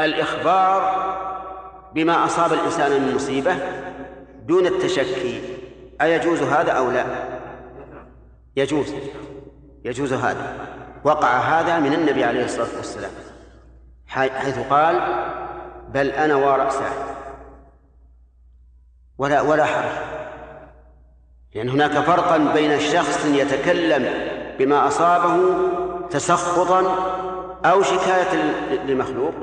الإخبار بما أصاب الإنسان من مصيبة دون التشكي. أيجوز هذا أو لا؟ يجوز. يجوز هذا. وقع هذا من النبي عليه الصلاة والسلام حيث قال بل أنا ورأسه. ولا ولا حرج. لأن هناك فرقا بين شخص يتكلم بما أصابه تسخطا أو شكاية للمخلوق.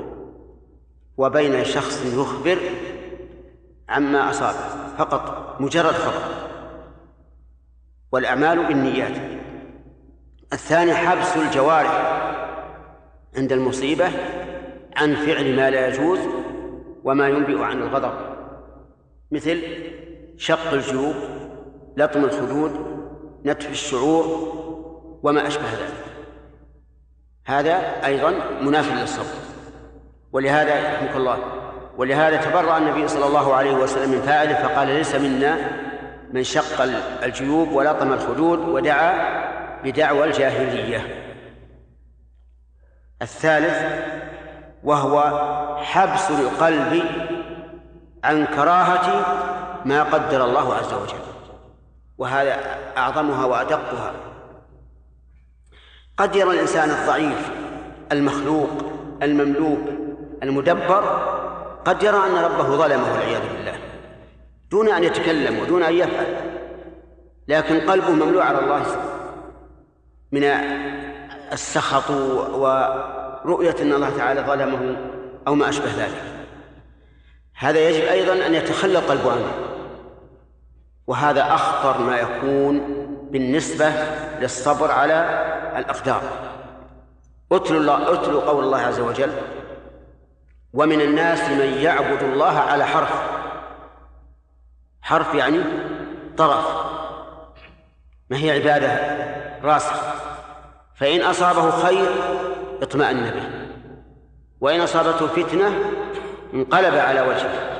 وبين شخص يخبر عما أصابه. فقط مجرد خبر. والأعمال بالنيات. الثاني حبس الجوارح عند المصيبة عن فعل ما لا يجوز وما ينبئ عن الغضب. مثل شق الجيوب لطم الخدود نتف الشعور وما أشبه ذلك. هذا أيضا مناف للصبر. ولهذا رحمك الله. ولهذا تبرأ النبي صلى الله عليه وسلم من فاعله فقال ليس منا من شق الجيوب ولطم الخدود ودعا بدعوى الجاهلية. الثالث وهو حبس القلب عن كراهة ما قدر الله عز وجل. وهذا أعظمها وأدقها. قد يرى الإنسان الضعيف المخلوق المملوك المدبر قد يرى أن ربه ظلمه والعياذ بالله دون أن يتكلم ودون أن يفعل لكن قلبه مملوء على الله من السخط ورؤية أن الله تعالى ظلمه أو ما أشبه ذلك. هذا يجب أيضا أن يتخلى القلب عنه وهذا أخطر ما يكون بالنسبة للصبر على الأقدار. اتلوا الله اتلوا قول الله عز وجل ومن الناس من يعبد الله على حرف. حرف يعني طرف. ما هي عبادة؟ راسخ فإن أصابه خير اطمأن به. وإن أصابته فتنة انقلب على وجهه.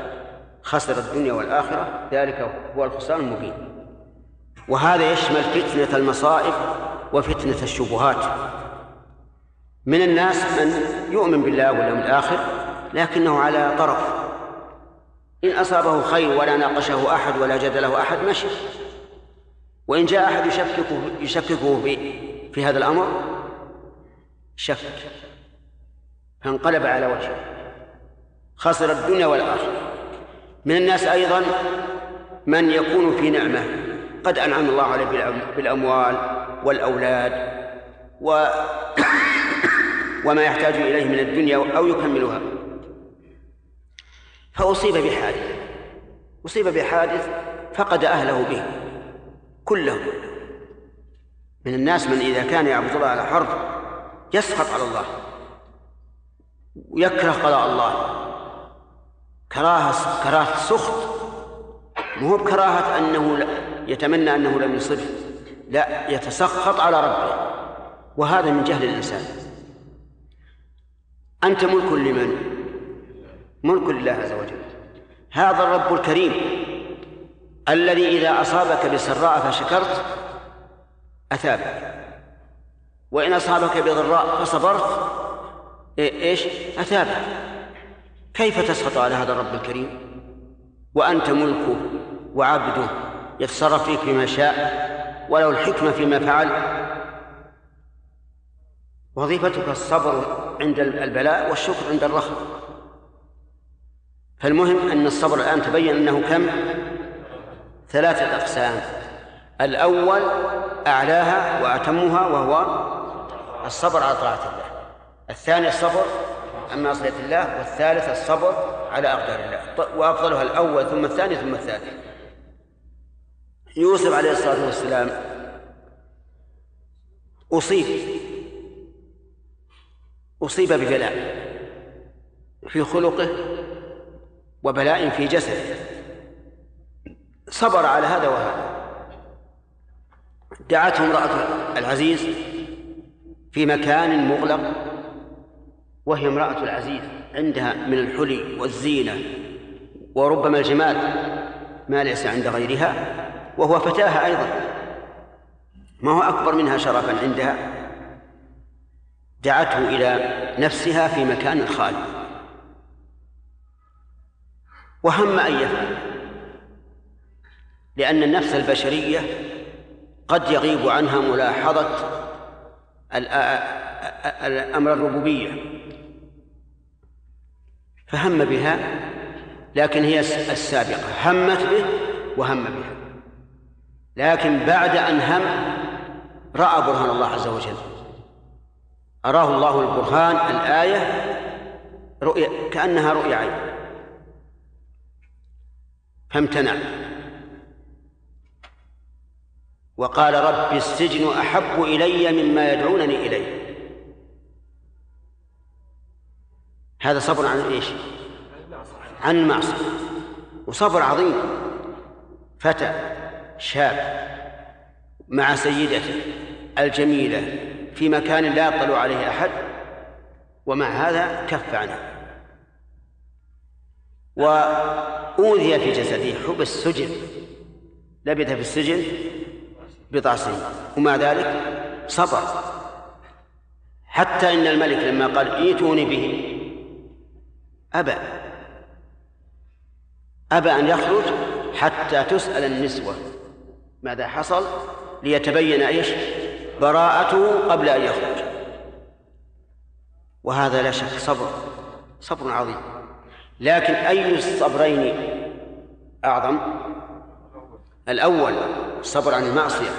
خسر الدنيا والآخرة. ذلك هو الخسران المبين. وهذا يشمل فتنة المصائب وفتنة الشبهات. من الناس من يؤمن بالله واليوم الآخر لكنه على طرف. إن أصابه خير ولا ناقشه أحد ولا جدله أحد مشي. وإن جاء أحد يشككه يشككه في في هذا الأمر شك. فانقلب على وجهه. خسر الدنيا والآخرة. من الناس أيضا من يكون في نعمة. قد أنعم الله عليه بالأموال والأولاد و وما يحتاج إليه من الدنيا أو يكملها. فأصيب بحادث. أصيب بحادث فقد أهله به. كلهم. من الناس من إذا كان يعبد الله على حرف يسخط على الله. ويكره قضاء الله. كراهة كراهة سخط. مو بكراهة أنه يتمنى أنه لم يصبه لا يتسخط على ربه. وهذا من جهل الإنسان. أنت ملك لمن؟ ملك لله عز وجل. هذا الرب الكريم الذي إذا أصابك بسراء فشكرت أثابك وإن أصابك بضراء فصبرت إيش؟ أثابك كيف تسخط على هذا الرب الكريم؟ وأنت ملكه وعبده يتصرف فيك بما شاء ولو الحكمة فيما فعل. وظيفتك الصبر عند البلاء والشكر عند الرخاء. فالمهم أن الصبر الآن تبين أنه كم؟ ثلاثة أقسام. الأول أعلاها وأتمها وهو الصبر على طاعة الله. الثاني الصبر عن معصية الله والثالث الصبر على أقدار الله. وأفضلها الأول ثم الثاني ثم الثالث. يوسف عليه الصلاة والسلام أصيب. أصيب ببلاء في خلقه وبلاء في جسده صبر على هذا وهذا. دعته امرأة العزيز في مكان مغلق وهي امرأة العزيز عندها من الحلي والزينة وربما الجمال ما ليس عند غيرها وهو فتاها أيضا. ما هو أكبر منها شرفا عندها؟ دعته إلى نفسها في مكان خالي. وهم أن يفعل. لأن النفس البشرية قد يغيب عنها ملاحظة الأمر الربوبية. فهم بها لكن هي السابقة. همت به وهم بها. لكن بعد أن هم رأى برهان الله عز وجل. أراه الله البرهان الآية رؤية كأنها رؤيا عين. فامتنع. وقال رب السجن أحب إلي مما يدعونني إليه. هذا صبر عن إيش؟ عن المعصية وصبر عظيم. فتى شاب مع سيدته الجميلة في مكان لا يطلع عليه أحد ومع هذا كف عنه. وأوذي في جسده حبس سجن لبث في السجن بضع سنين ومع ذلك صبر. حتى إن الملك لما قال ائتوني به أبى أبى أن يخرج حتى تسأل النسوة ماذا حصل ليتبين إيش براءته قبل أن يخرج. وهذا لا شك صبر صبر عظيم. لكن أي الصبرين أعظم؟ الأول الصبر عن المعصية.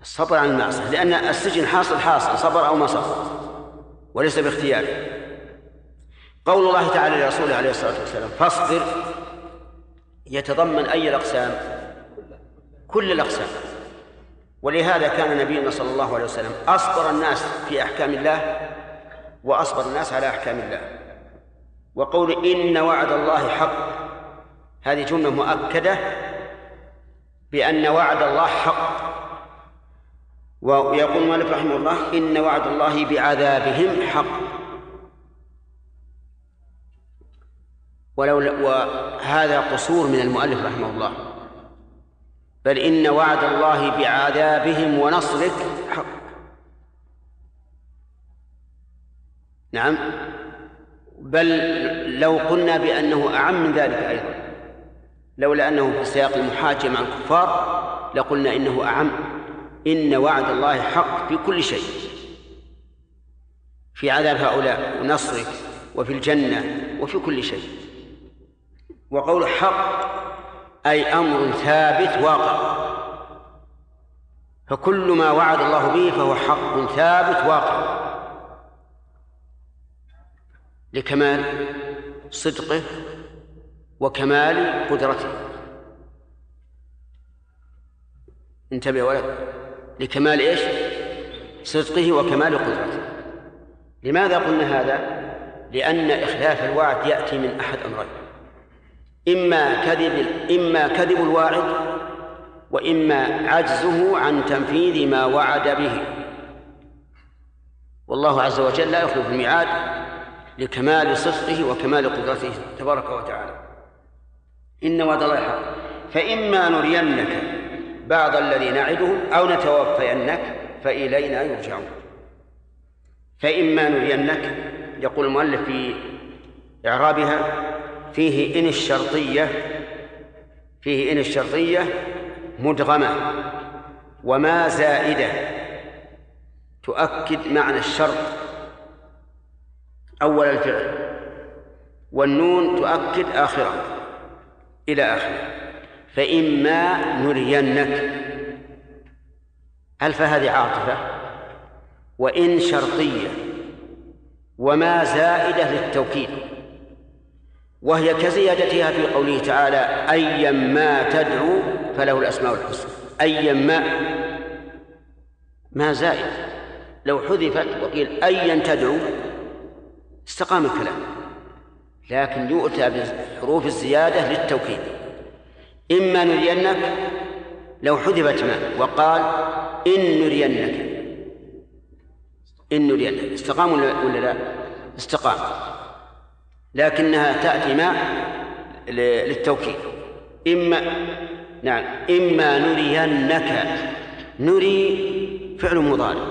الصبر عن المعصية لأن السجن حاصل حاصل صبر أو ما صبر وليس باختياره قول الله تعالى لرسوله عليه الصلاة والسلام فاصبر يتضمن أي الأقسام؟ كل الأقسام. ولهذا كان نبينا صلى الله عليه وسلم أصبر الناس في أحكام الله وأصبر الناس على أحكام الله. وقول إن وعد الله حق. هذه جملة مؤكدة بأن وعد الله حق. ويقول مالك رحمه الله إن وعد الله بعذابهم حق. ولو وهذا قصور من المؤلف رحمه الله. بل إن وعد الله بعذابهم ونصرك حق. نعم. بل لو قلنا بأنه أعم من ذلك أيضا. لولا أنه في سياق المحاجة مع الكفار لقلنا إنه أعم. إن وعد الله حق في كل شيء. في عذاب هؤلاء ونصرك وفي الجنة وفي كل شيء. وقول حق أي أمر ثابت واقع. فكل ما وعد الله به فهو حق ثابت واقع. لكمال صدقه وكمال قدرته انتبه ولد لكمال إيش؟ صدقه وكمال قدرته لماذا قلنا هذا؟ لأن إخلاف الوعد يأتي من أحد أمرين إما كذب إما كذب الواعد وإما عجزه عن تنفيذ ما وعد به والله عز وجل لا يخلف الميعاد لكمال صدقه وكمال قدرته تبارك وتعالى. إن وعد الله حق. فإما نرينك بعض الذي نعدهم أو نتوفينك فإلينا يرجعون. فإما نرينك يقول المؤلف في إعرابها فيه إن الشرطية فيه إن الشرطية مدغمة وما زائدة تؤكد معنى الشرط أول الفعل. والنون تؤكد آخرة. إلى آخره. فإما نرينك. ألف هذه عاطفة؟ وإن شرطية. وما زائدة للتوكيد. وهي كزيادتها في قوله تعالى أيا ما تدعو فله الأسماء الحسنى. أيا ما. ما زائد. لو حذفت وقيل أيا تدعو استقام الكلام. لكن يؤتى بحروف الزيادة للتوكيد. إما نرينك لو حذفت ما وقال إن نرينك. إن نرينك. استقام ولا لا؟ استقام. لكنها تأتي ما للتوكيد. إما نعم. إما نرينك. نري فعل مضارع.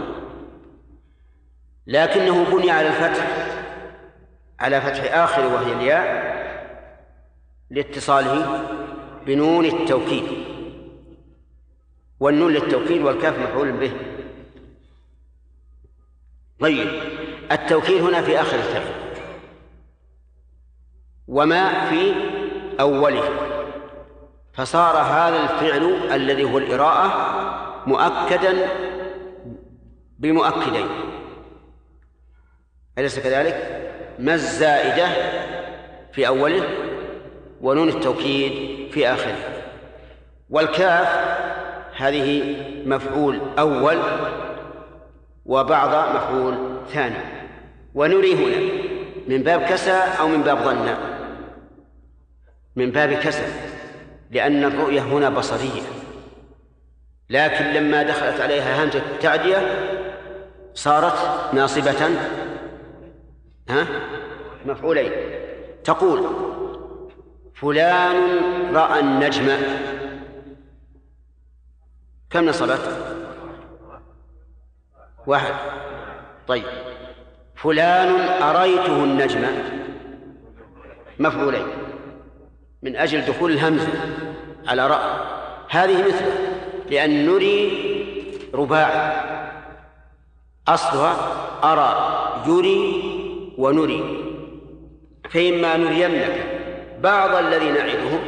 لكنه بني على الفتح. على فتح آخر وهي الياء لاتصاله بنون التوكيد. والنون للتوكيد والكاف مفعول به. طيب التوكيد هنا في آخر الفعل وما في أوله. فصار هذا الفعل الذي هو الإراءة مؤكدا بمؤكدين. أليس كذلك؟ ما الزائدة في أوله ونون التوكيد في آخره. والكاف هذه مفعول أول وبعض مفعول ثاني. ونري هنا من باب كسى أو من باب ظن. من باب كسى لأن الرؤية هنا بصرية. لكن لما دخلت عليها همزة التعدية صارت ناصبة ها؟ مفعولين. تقول فلان رأى النجم. كم نصبت؟ واحد. طيب. فلان أريته النجم. مفعولين. من أجل دخول الهمزة على رأى. هذه مثله لأن نري رباعي أصلها أرى يري ونري. فإما نرينك بعض الذي نعدهم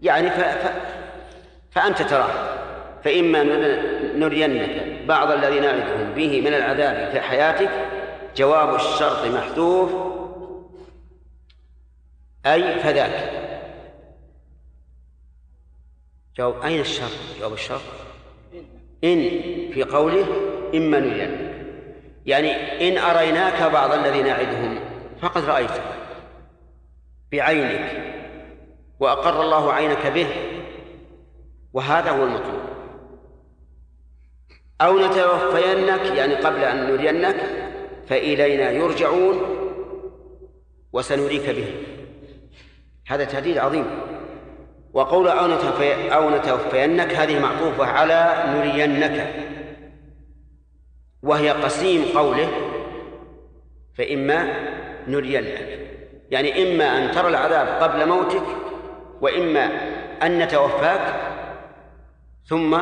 يعني ف... ف... فأنت تراه. فإما نرينك بعض الذي نعدهم به من العذاب في حياتك جواب الشرط محذوف. أي فذاك. جواب أين الشرط؟ جواب الشرط. إن في قوله إما نرينك. يعني إن أريناك بعض الذي نعدهم فقد رأيته بعينك وأقر الله عينك به وهذا هو المطلوب. أو نتوفينك يعني قبل أن نرينك فإلينا يرجعون وسنريك به هذا تهديد عظيم. وقول أو, نتوفي أو نتوفينك هذه معطوفة على نرينك. وهي قسيم قوله فإما نرينك يعني إما أن ترى العذاب قبل موتك وإما أن نتوفاك ثم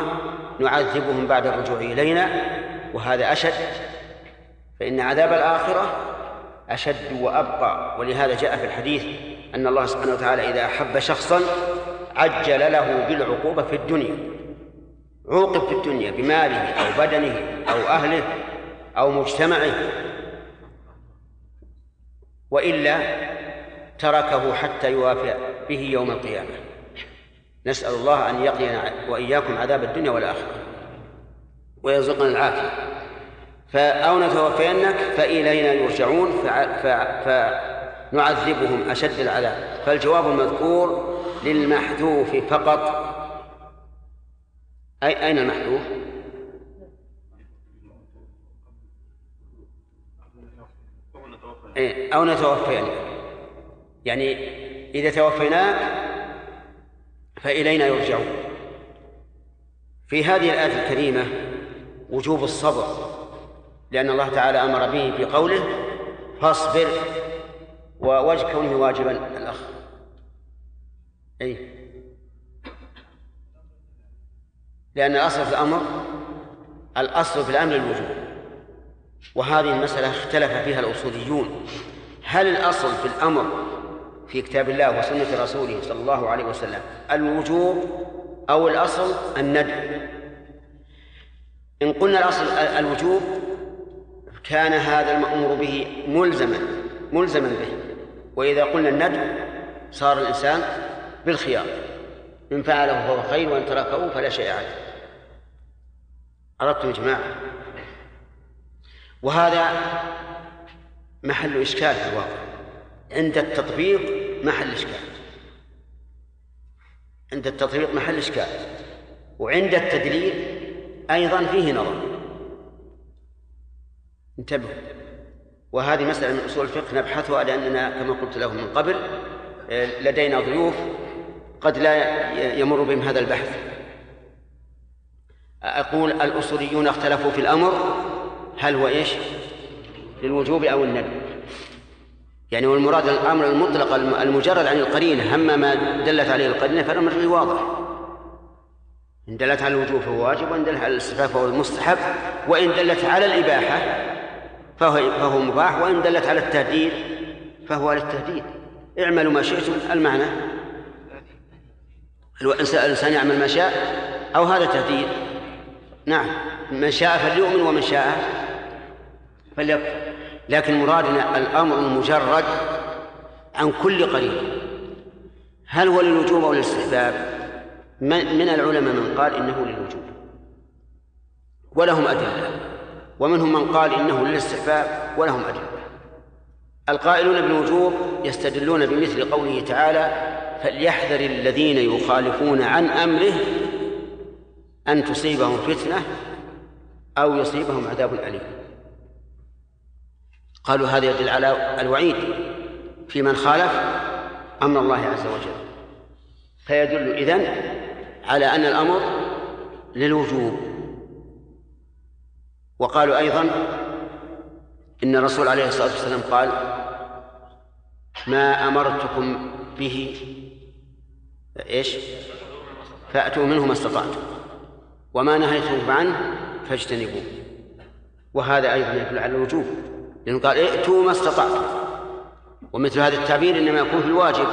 نعذبهم بعد الرجوع إلينا وهذا أشد. فإن عذاب الآخرة أشد وأبقى. ولهذا جاء في الحديث أن الله سبحانه وتعالى إذا أحب شخصا عجل له بالعقوبة في الدنيا. عوقب في الدنيا بماله أو بدنه أو أهله أو مجتمعه. وإلا تركه حتى يوافي به يوم القيامة. نسأل الله أن يقينا وإياكم عذاب الدنيا والآخرة. ويرزقنا العافية. فأو نتوفينك فإلينا يرجعون فنعذبهم أشد العذاب. فالجواب المذكور للمحذوف فقط. أي أين المحذوف؟ أو نتوفينك يعني إذا توفيناك فإلينا يرجعون. في هذه الآية الكريمة وجوب الصبر لأن الله تعالى أمر به في قوله فاصبر ووجه كونه واجبا الأخ. أي لأن الأصل في الأمر الأصل في الأمر الوجوب. وهذه المسألة اختلف فيها الأصوليون. هل الأصل في الأمر في كتاب الله وسنة رسوله صلى الله عليه وسلم الوجوب أو الأصل الندب؟ إن قلنا الأصل الوجوب كان هذا المأمور به ملزما ملزما به. وإذا قلنا الندب صار الإنسان بالخيار. إن فعله فهو خير وإن تركه فلا شيء عليه. أردتم يا جماعة؟ وهذا محل إشكال في الواقع. عند التطبيق محل إشكال. عند التطبيق محل إشكال. وعند التدليل أيضا فيه نظر. انتبهوا. وهذه مسألة من أصول الفقه. نبحثها لأننا كما قلت لهم من قبل لدينا ضيوف قد لا يمر بهم هذا البحث. أقول الأصوليون اختلفوا في الأمر. هل هو إيش؟ للوجوب أو الندب يعني والمراد الأمر المطلق المجرد عن القرينة أما ما دلت عليه القرينة فالأمر واضح. إن دلت على الوجوب فهو واجب وإن دلت على الاستحباب فهو مستحب وإن دلت على الإباحة فهو فهو مباح وإن دلت على التهديد فهو للتهديد اعملوا ما شئتم المعنى؟ الإنسان يعمل ما شاء أو هذا تهديد. نعم من شاء فليؤمن ومن شاء. فليكفر. لكن مرادنا الأمر المجرد عن كل قريب. هل هو للوجوب أو للاستحباب؟ من العلماء من قال إنه للوجوب. ولهم أدلة. ومنهم من قال إنه للاستحباب ولهم أدلة. القائلون بالوجوب يستدلون بمثل قوله تعالى فليحذر الذين يخالفون عن أمره أن تصيبهم فتنة أو يصيبهم عذاب أليم. قالوا هذا يدل على الوعيد في من خالف أمر الله عز وجل. فيدل إذن على أن الأمر للوجوب. وقالوا أيضا إن الرسول عليه الصلاة والسلام قال ما أمرتكم به إيش؟ فأتوا منه ما استطعتم. وما نهيتم عنه فاجتنبوه. وهذا أيضا يدل على الوجوب. لأنه قال ائتوا ما استطعتم. ومثل هذا التعبير إنما يكون في الواجب.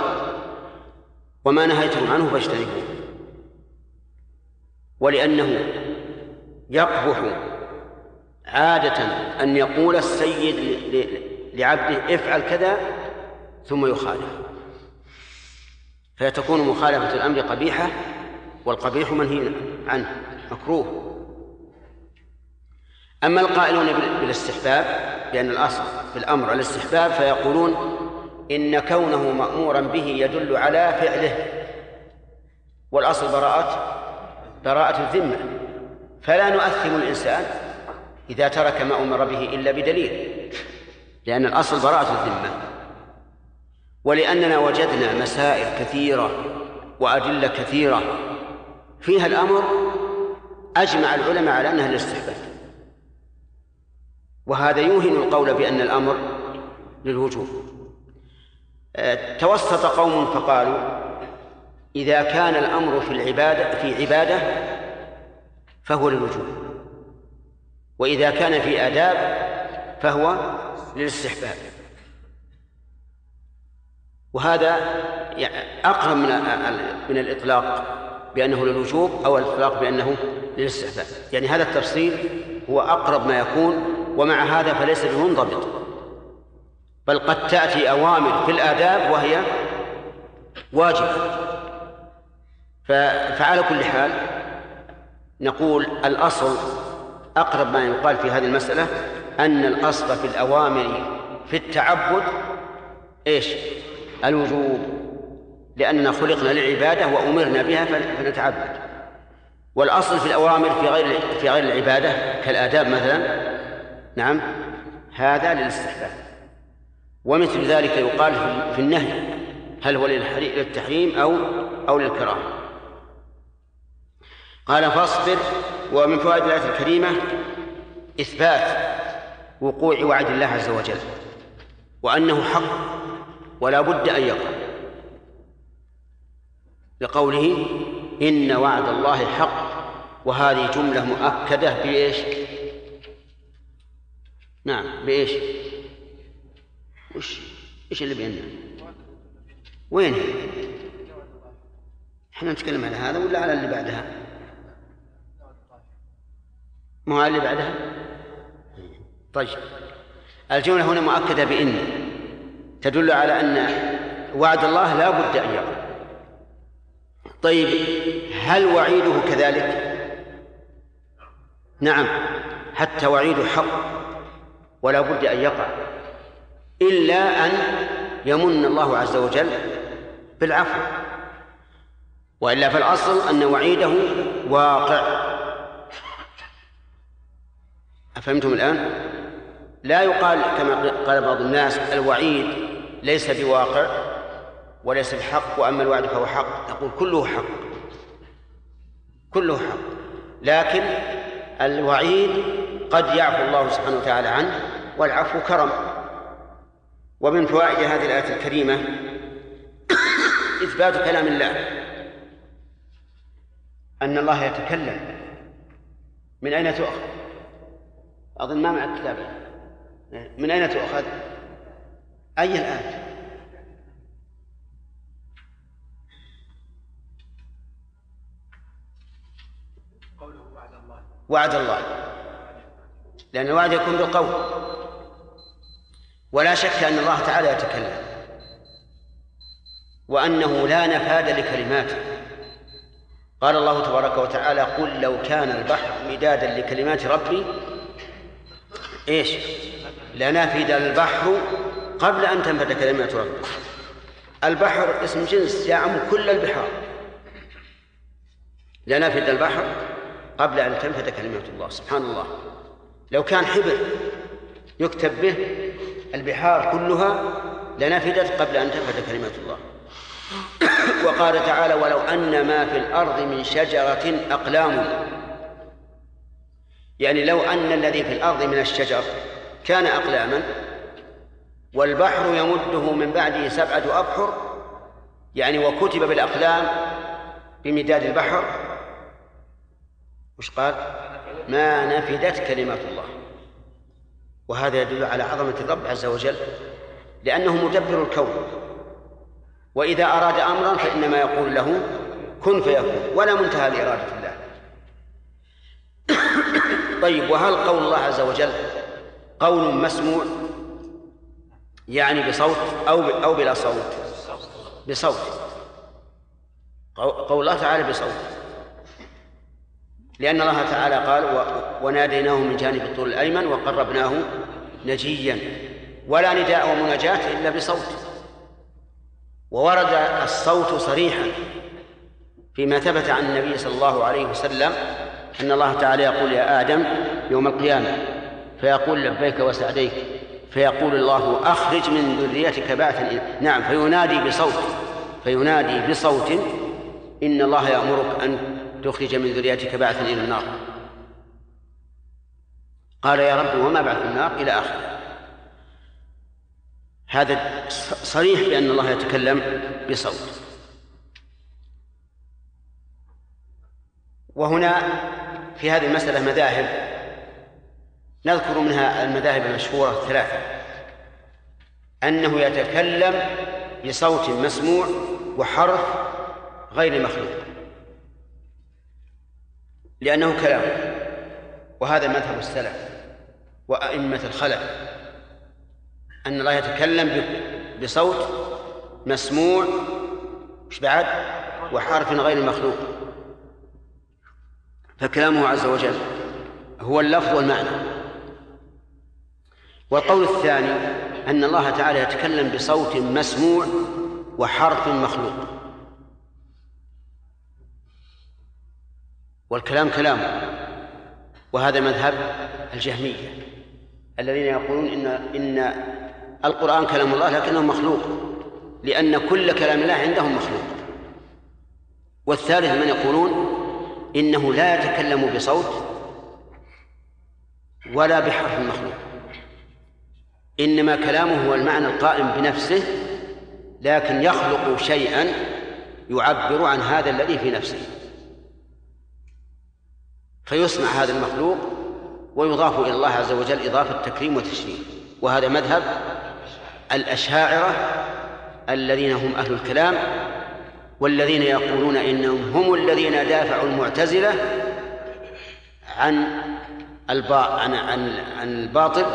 وما نهيتم عنه فاجتنبوه. ولأنه يقبح عادة أن يقول السيد لعبده افعل كذا ثم يخالف. فتكون مخالفة الأمر قبيحة والقبيح منهي عنه مكروه. أما القائلون بالاستحباب بأن الأصل في الأمر الاستحباب فيقولون إن كونه مأمورا به يدل على فعله. والأصل براءة براءة الذمة. فلا نؤثم الإنسان إذا ترك ما أمر به إلا بدليل لأن الأصل براءة الذمة. ولأننا وجدنا مسائل كثيرة وأدلة كثيرة فيها الأمر أجمع العلماء على أنها الاستحباب. وهذا يوهن القول بأن الأمر للوجوب. آه، توسط قوم فقالوا إذا كان الأمر في العبادة في عبادة فهو للوجوب وإذا كان في آداب فهو للاستحباب. وهذا أقرب من من الإطلاق بأنه للوجوب أو الإطلاق بأنه للاستحباب. يعني هذا التفصيل هو أقرب ما يكون ومع هذا فليس بمنضبط. بل قد تأتي أوامر في الآداب وهي واجبة فعلى كل حال نقول الأصل أقرب ما يقال في هذه المسألة أن الأصل في الأوامر في التعبد إيش؟ الوجوب. لأننا خلقنا للعبادة وأمرنا بها فنتعبد. والأصل في الأوامر في غير في غير العبادة كالآداب مثلا نعم. هذا للاستحباب. ومثل ذلك يقال في النهي هل هو للتحريم أو أو للكراهة. قال فاصبر ومن فوائد الآية الكريمة إثبات وقوع وعد الله عز وجل وأنه حق ولا بد أن يقع. لقوله إن وعد الله حق وهذه جملة مؤكدة بإيش؟ نعم بإيش؟ وش إيش اللي بيننا؟ وين هي؟ إحنا نتكلم على هذا ولا على اللي بعدها؟ ما هو اللي بعدها؟ طيب الجملة هنا مؤكدة بإن تدل على أن وعد الله لا بد أن يقع طيب هل وعيده كذلك نعم حتى وعيده حق ولا بد أن يقع إلا أن يمن الله عز وجل بالعفو وإلا فالأصل أن وعيده واقع أفهمتم الآن؟ لا يقال كما قال بعض الناس الوعيد ليس بواقع وليس بحق وأما الوعد فهو حق نقول كله حق كله حق لكن الوعيد قد يعفو الله سبحانه وتعالى عنه والعفو كرم. ومن فوائد هذه الآية الكريمة إثبات كلام الله. أن الله يتكلم. من أين تؤخذ؟ أظن ما مع الكتاب من أين تؤخذ؟ أي الآية؟ وعد الله. لأن الوعد يكون بالقول. ولا شك أن الله تعالى يتكلم وأنه لا نفاد لكلماته. قال الله تبارك وتعالى قل لو كان البحر مدادا لكلمات ربي إيش؟ لنفد البحر قبل أن تنفد كلمات ربي البحر اسم جنس يعم كل البحار. لنفد البحر قبل أن تنفد كلمات الله. سبحان الله. لو كان حبر يكتب به البحار كلها لنفدت قبل أن تنفد كلمات الله. وقال تعالى ولو أن ما في الأرض من شجرة أقلام. يعني لو أن الذي في الأرض من الشجر كان أقلاما والبحر يمده من بعده سبعة أبحر يعني وكتب بالأقلام بمداد البحر وش قال؟ ما نفدت كلمات الله. وهذا يدل على عظمة الرب عز وجل لأنه مدبر الكون. وإذا أراد أمرا فإنما يقول له كن فيكون ولا منتهى لإرادة الله. طيب وهل قول الله عز وجل قول مسموع؟ يعني بصوت أو أو بلا صوت؟ بصوت. قول الله تعالى بصوت. لأن الله تعالى قال وناديناه من جانب الطول الأيمن وقربناه نجيا. ولا نداء ومناجاة إلا بصوت. وورد الصوت صريحا فيما ثبت عن النبي صلى الله عليه وسلم أن الله تعالى يقول يا آدم يوم القيامة فيقول لبيك وسعديك فيقول الله أخرج من ذريتك بعثا نعم فينادي بصوت فينادي بصوت إن الله يأمرك أن تخرج من ذريتك بعثا إلى النار. قال يا رب وما بعث النار إلى آخره. هذا صريح بأن الله يتكلم بصوت. وهنا في هذه المسألة مذاهب. نذكر منها المذاهب المشهورة الثلاثة أنه يتكلم بصوت مسموع وحرف غير مخلوق. لأنه كلام. وهذا مذهب السلف وأئمة الخلف. أن الله يتكلم بصوت مسموع مش بعد وحرف غير مخلوق فكلامه عز وجل هو اللفظ والمعنى. والقول الثاني أن الله تعالى يتكلم بصوت مسموع وحرف مخلوق. والكلام كلام. وهذا مذهب الجهمية الذين يقولون إن إن القرآن كلام الله لكنه مخلوق لأن كل كلام الله عندهم مخلوق. والثالث من يقولون إنه لا يتكلم بصوت ولا بحرف مخلوق. إنما كلامه هو المعنى القائم بنفسه لكن يخلق شيئا يعبر عن هذا الذي في نفسه. فيسمع هذا المخلوق ويضاف إلى الله عز وجل إضافة تكريم وتشريف. وهذا مذهب الأشاعرة الذين هم أهل الكلام والذين يقولون إنهم هم الذين دافعوا المعتزلة عن عن عن عن الباطل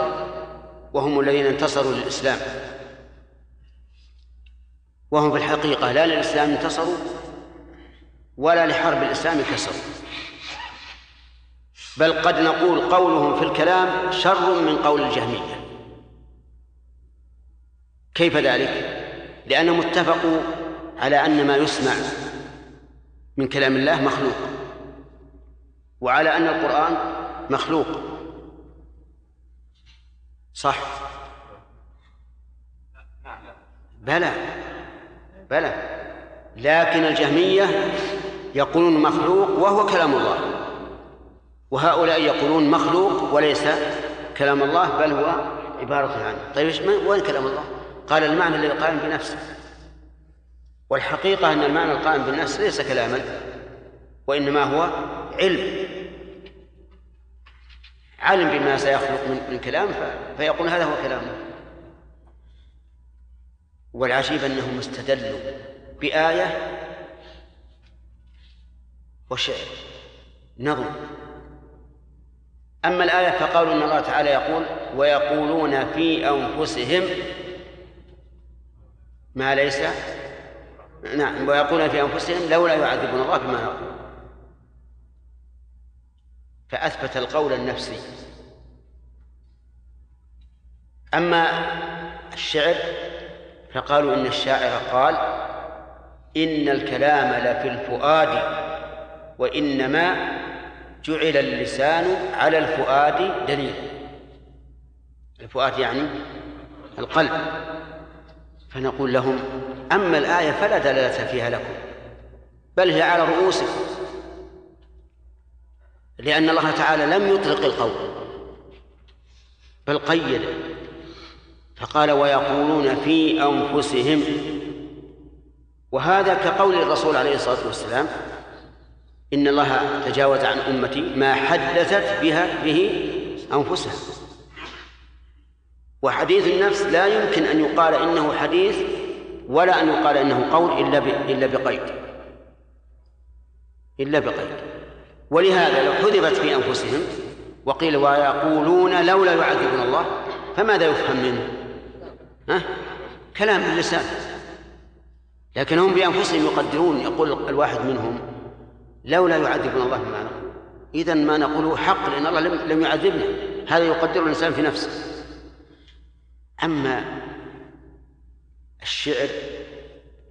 وهم الذين انتصروا للإسلام. وهم في الحقيقة لا للإسلام انتصروا ولا لحرب الإسلام كسروا بل قد نقول قولهم في الكلام شر من قول الجهمية. كيف ذلك؟ لأنهم اتفقوا على أن ما يسمع من كلام الله مخلوق وعلى أن القرآن مخلوق. صح؟ بلى بلى. لكن الجهمية يقولون مخلوق وهو كلام الله. وهؤلاء يقولون مخلوق وليس كلام الله بل هو عبارة عنه. طيب وين كلام الله؟ قال المعنى الذي قائم بنفسه. والحقيقة أن المعنى القائم بالنفس ليس كلاما وإنما هو علم. علم بما سيخلق من, من كلام فيقول هذا هو كلامه والعجيب أنهم استدلوا بآية وشعر نظم. أما الآية فقالوا إن الله تعالى يقول ويقولون في أنفسهم ما ليس نعم ويقولون في أنفسهم لولا يعذبون الله بما نقول فأثبت القول النفسي. أما الشعر فقالوا إن الشاعر قال إن الكلام لفي الفؤاد وإنما جعل اللسان على الفؤاد دليل. الفؤاد يعني القلب. فنقول لهم أما الآية فلا دلالة فيها لكم بل هي على رؤوسكم. لأن الله تعالى لم يطلق القول بل قيد. فقال ويقولون في أنفسهم وهذا كقول الرسول عليه الصلاة والسلام إن الله تجاوز عن أمتي ما حدثت بها به أنفسها وحديث النفس لا يمكن أن يقال إنه حديث ولا أن يقال إنه قول إلا إلا بقيد إلا بقيد ولهذا لو حذفت في أنفسهم وقيل ويقولون لولا يعذبنا الله فماذا يفهم منه؟ ها؟ كلام اللسان لكن هم بأنفسهم يقدرون يقول الواحد منهم لولا يعذبنا الله بما نقول. إذا ما نقوله حق لأن الله لم يعذبنا. هذا يقدر الإنسان في نفسه. أما الشعر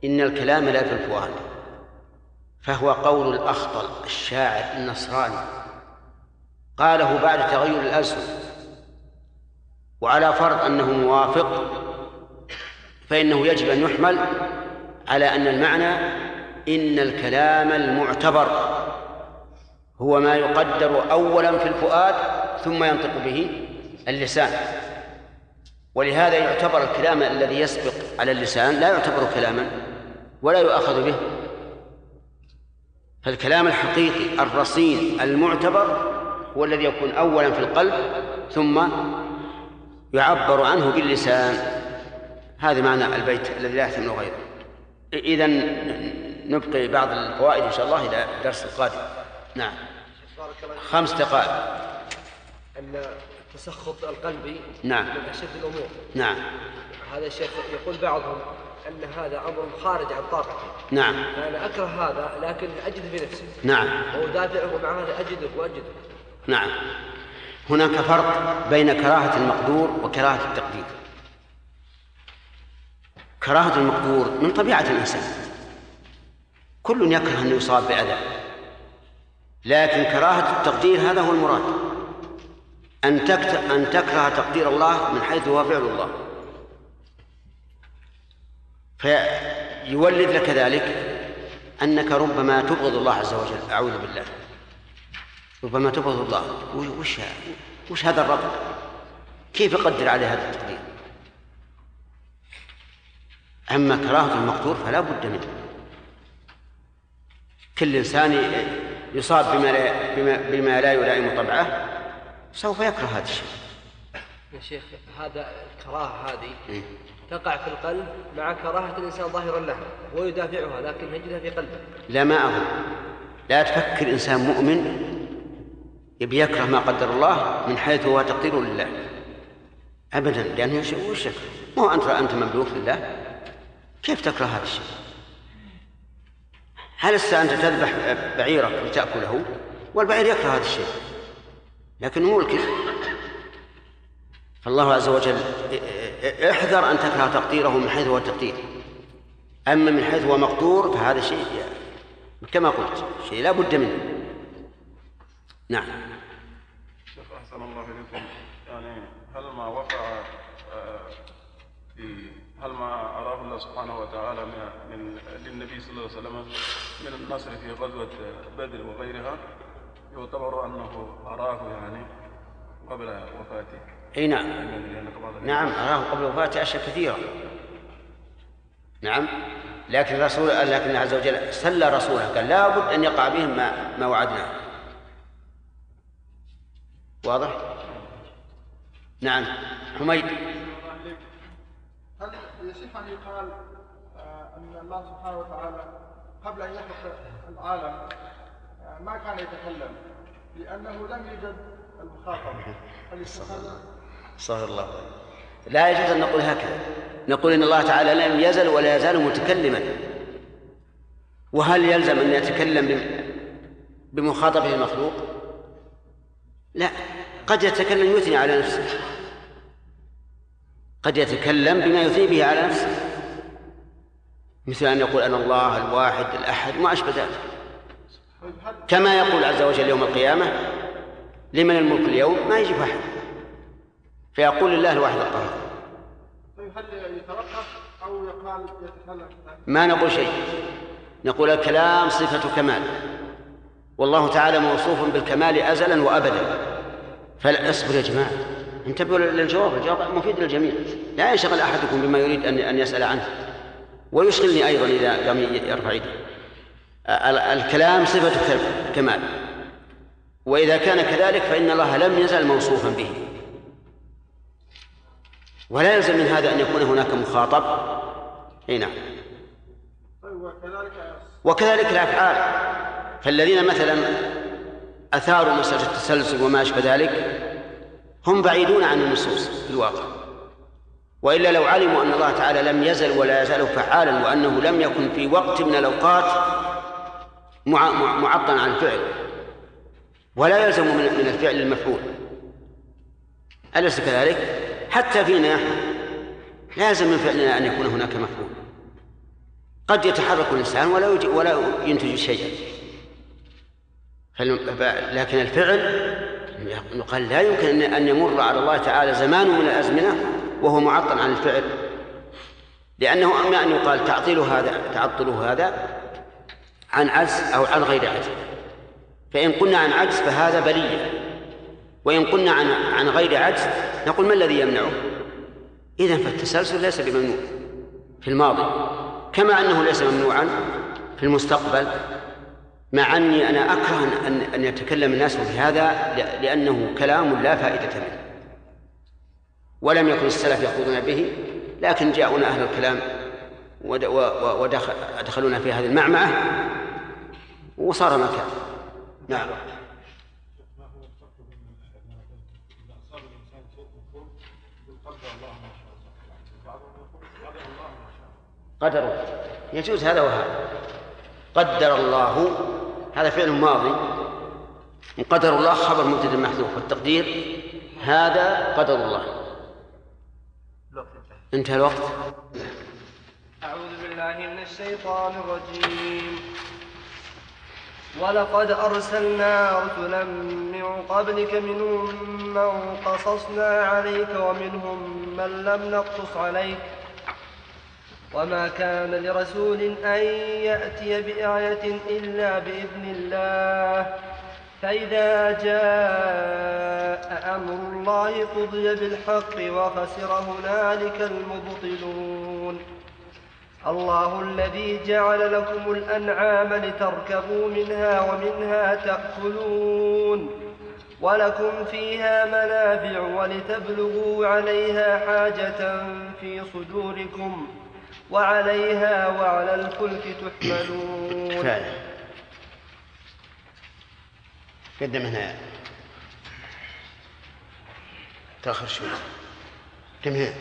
إن الكلام لا في الفؤاد. فهو قول الأخطل الشاعر النصراني. قاله بعد تغير الألسن وعلى فرض أنه موافق فإنه يجب أن يحمل على أن المعنى إن الكلام المعتبر هو ما يقدر أولا في الفؤاد ثم ينطق به اللسان. ولهذا يعتبر الكلام الذي يسبق على اللسان لا يعتبر كلاما ولا يؤخذ به. فالكلام الحقيقي الرصين المعتبر هو الذي يكون اولا في القلب ثم يعبر عنه باللسان. هذا معنى البيت الذي لا يحتمل غيره. اذا نبقي بعض الفوائد إن شاء الله إلى الدرس القادم. نعم. خمس دقائق. أن التسخط القلبي نعم. من أشد الأمور. نعم. هذا الشيخ يقول بعضهم أن هذا أمر خارج عن طاقتي. نعم. أنا أكره هذا لكن اجد في نفسي. نعم. وادافعه مع هذا أجده وأجده. نعم. هناك فرق بين كراهة المقدور وكراهة التقدير. كراهة المقدور من طبيعة الإنسان. كل يكره أن يصاب بأذى. لكن كراهة التقدير هذا هو المراد. أن أن تكره تقدير الله من حيث هو فعل الله. فيولد لك ذلك أنك ربما تبغض الله عز وجل. أعوذ بالله. ربما تبغض الله. وش وش هذا الرب؟ كيف يقدر عليه هذا التقدير؟ أما كراهة المقدور فلا بد منه. كل إنسان يصاب بما لا, بما, بما لا يلائم طبعه سوف يكره هذا الشيء. يا شيخ هذا الكراهة هذه إيه؟ تقع في القلب مع كراهة الإنسان ظاهرا لها ويدافعها لكن يجدها في قلبه. لا ما أظن. لا تفكر إنسان مؤمن يبي يكره ما قدر الله من حيث هو تقدير لله. أبدا لأنه وش ما هو أنت أنت مملوك لله. كيف تكره هذا الشيء؟ هل أنت تذبح بعيرك لتأكله؟ والبعير يكره هذا الشيء. لكنه ملكك فالله عز وجل احذر أن تكره تقديره من حيث هو التقدير. أما من حيث هو مقدور فهذا شيء كما قلت شيء لا بد منه. نعم. أحسن الله إليكم. يعني هل ما وقع آه، في هل ما أراه الله سبحانه وتعالى من للنبي صلى الله عليه وسلم من النصر في غزوة بدر وغيرها؟ يعتبر أنه أراه يعني قبل وفاته. أي نعم. نعم أراه قبل وفاته أشياء كثيرة. نعم. لكن الرسول لكن عز وجل سلى رسوله. قال لابد أن يقع بهم ما ما وعدناه واضح؟ نعم. حميد. يصح ان يقال أن الله سبحانه وتعالى قبل أن يخلق العالم آه، ما كان يتكلم لأنه لم يوجد المخاطب؟ استغفر الله. لا يجوز أن نقول هكذا. نقول إن الله تعالى لم يزل ولا يزال متكلما. وهل يلزم أن يتكلم بم- بمخاطبه المخلوق؟ لا. قد يتكلم يثني على نفسه. قد يتكلم بما يثني به على نفسه. مثل أن يقول أنا الله الواحد الأحد ما أشبه ذلك. كما يقول عز وجل يوم القيامة لمن الملك اليوم ما يجيب أحد. فيقول لله الواحد القهار هل أو يقال ما نقول شيء. نقول الكلام صفة كمال. والله تعالى موصوف بالكمال أزلا وأبدا. فلا اصبر يا جماعة. انتبهوا للجواب الجواب مفيد للجميع. لا ينشغل أحدكم بما يريد أن أن يسأل عنه. ويشغلني أيضا إذا قام يرفع يده. ال- الكلام صفة كمال. وإذا كان كذلك فإن الله لم يزل موصوفا به. ولا يلزم من هذا أن يكون هناك مخاطب. أي نعم. وكذلك الأفعال. فالذين مثلا أثاروا مسألة التسلسل وما أشبه ذلك هم بعيدون عن النصوص. في الواقع وإلا لو علموا أن الله تعالى لم يزل ولا يزال فعالا وأنه لم يكن في وقت من الأوقات مع- مع- معطلا عن الفعل ولا يلزم من الفعل المفعول. أليس كذلك؟ حتى فينا نحن لا يلزم من فعلنا أن يكون هناك مفعول. قد يتحرك الإنسان ولا ولا ينتج شيئا. لكن الفعل يقال لا يمكن أن- يمر على الله تعالى زمان من الأزمنة وهو معطل عن الفعل. لأنه أما أن يقال تعطيل هذا تعطل هذا عن عجز أو عن غير عجز. فإن قلنا عن عجز فهذا بلية. وإن قلنا عن عن غير عجز نقول ما الذي يمنعه؟ إذا فالتسلسل ليس بممنوع في الماضي. كما أنه ليس ممنوعا في المستقبل. مع أني أنا أكره أن أن يتكلم الناس بهذا ل- لأنه كلام لا فائدة منه. ولم يكن السلف يخوضون به لكن جاءونا أهل الكلام ودخلونا في هذه المعمعة وصار ما كان. نعم. قدر يجوز هذا وهذا. قدر الله هذا فعل ماضي قدر الله خبر مبتدا محذوف والتقدير هذا قدر الله. انتهى. الوقت. أعوذ بالله من الشيطان الرجيم. ولقد أرسلنا رسلا من قبلك منهم من قصصنا عليك ومنهم من لم نقصص عليك. وما كان لرسول أن يأتي بآية إلا بإذن الله. فإذا جاء أمر الله قضي بالحق وخسر هنالك المبطلون. الله الذي جعل لكم الأنعام لتركبوا منها ومنها تأكلون. ولكم فيها منافع ولتبلغوا عليها حاجة في صدوركم. وعليها وعلى الفلك تحملون. كفاية قدم هنا. تأخر شوي. كم هنا.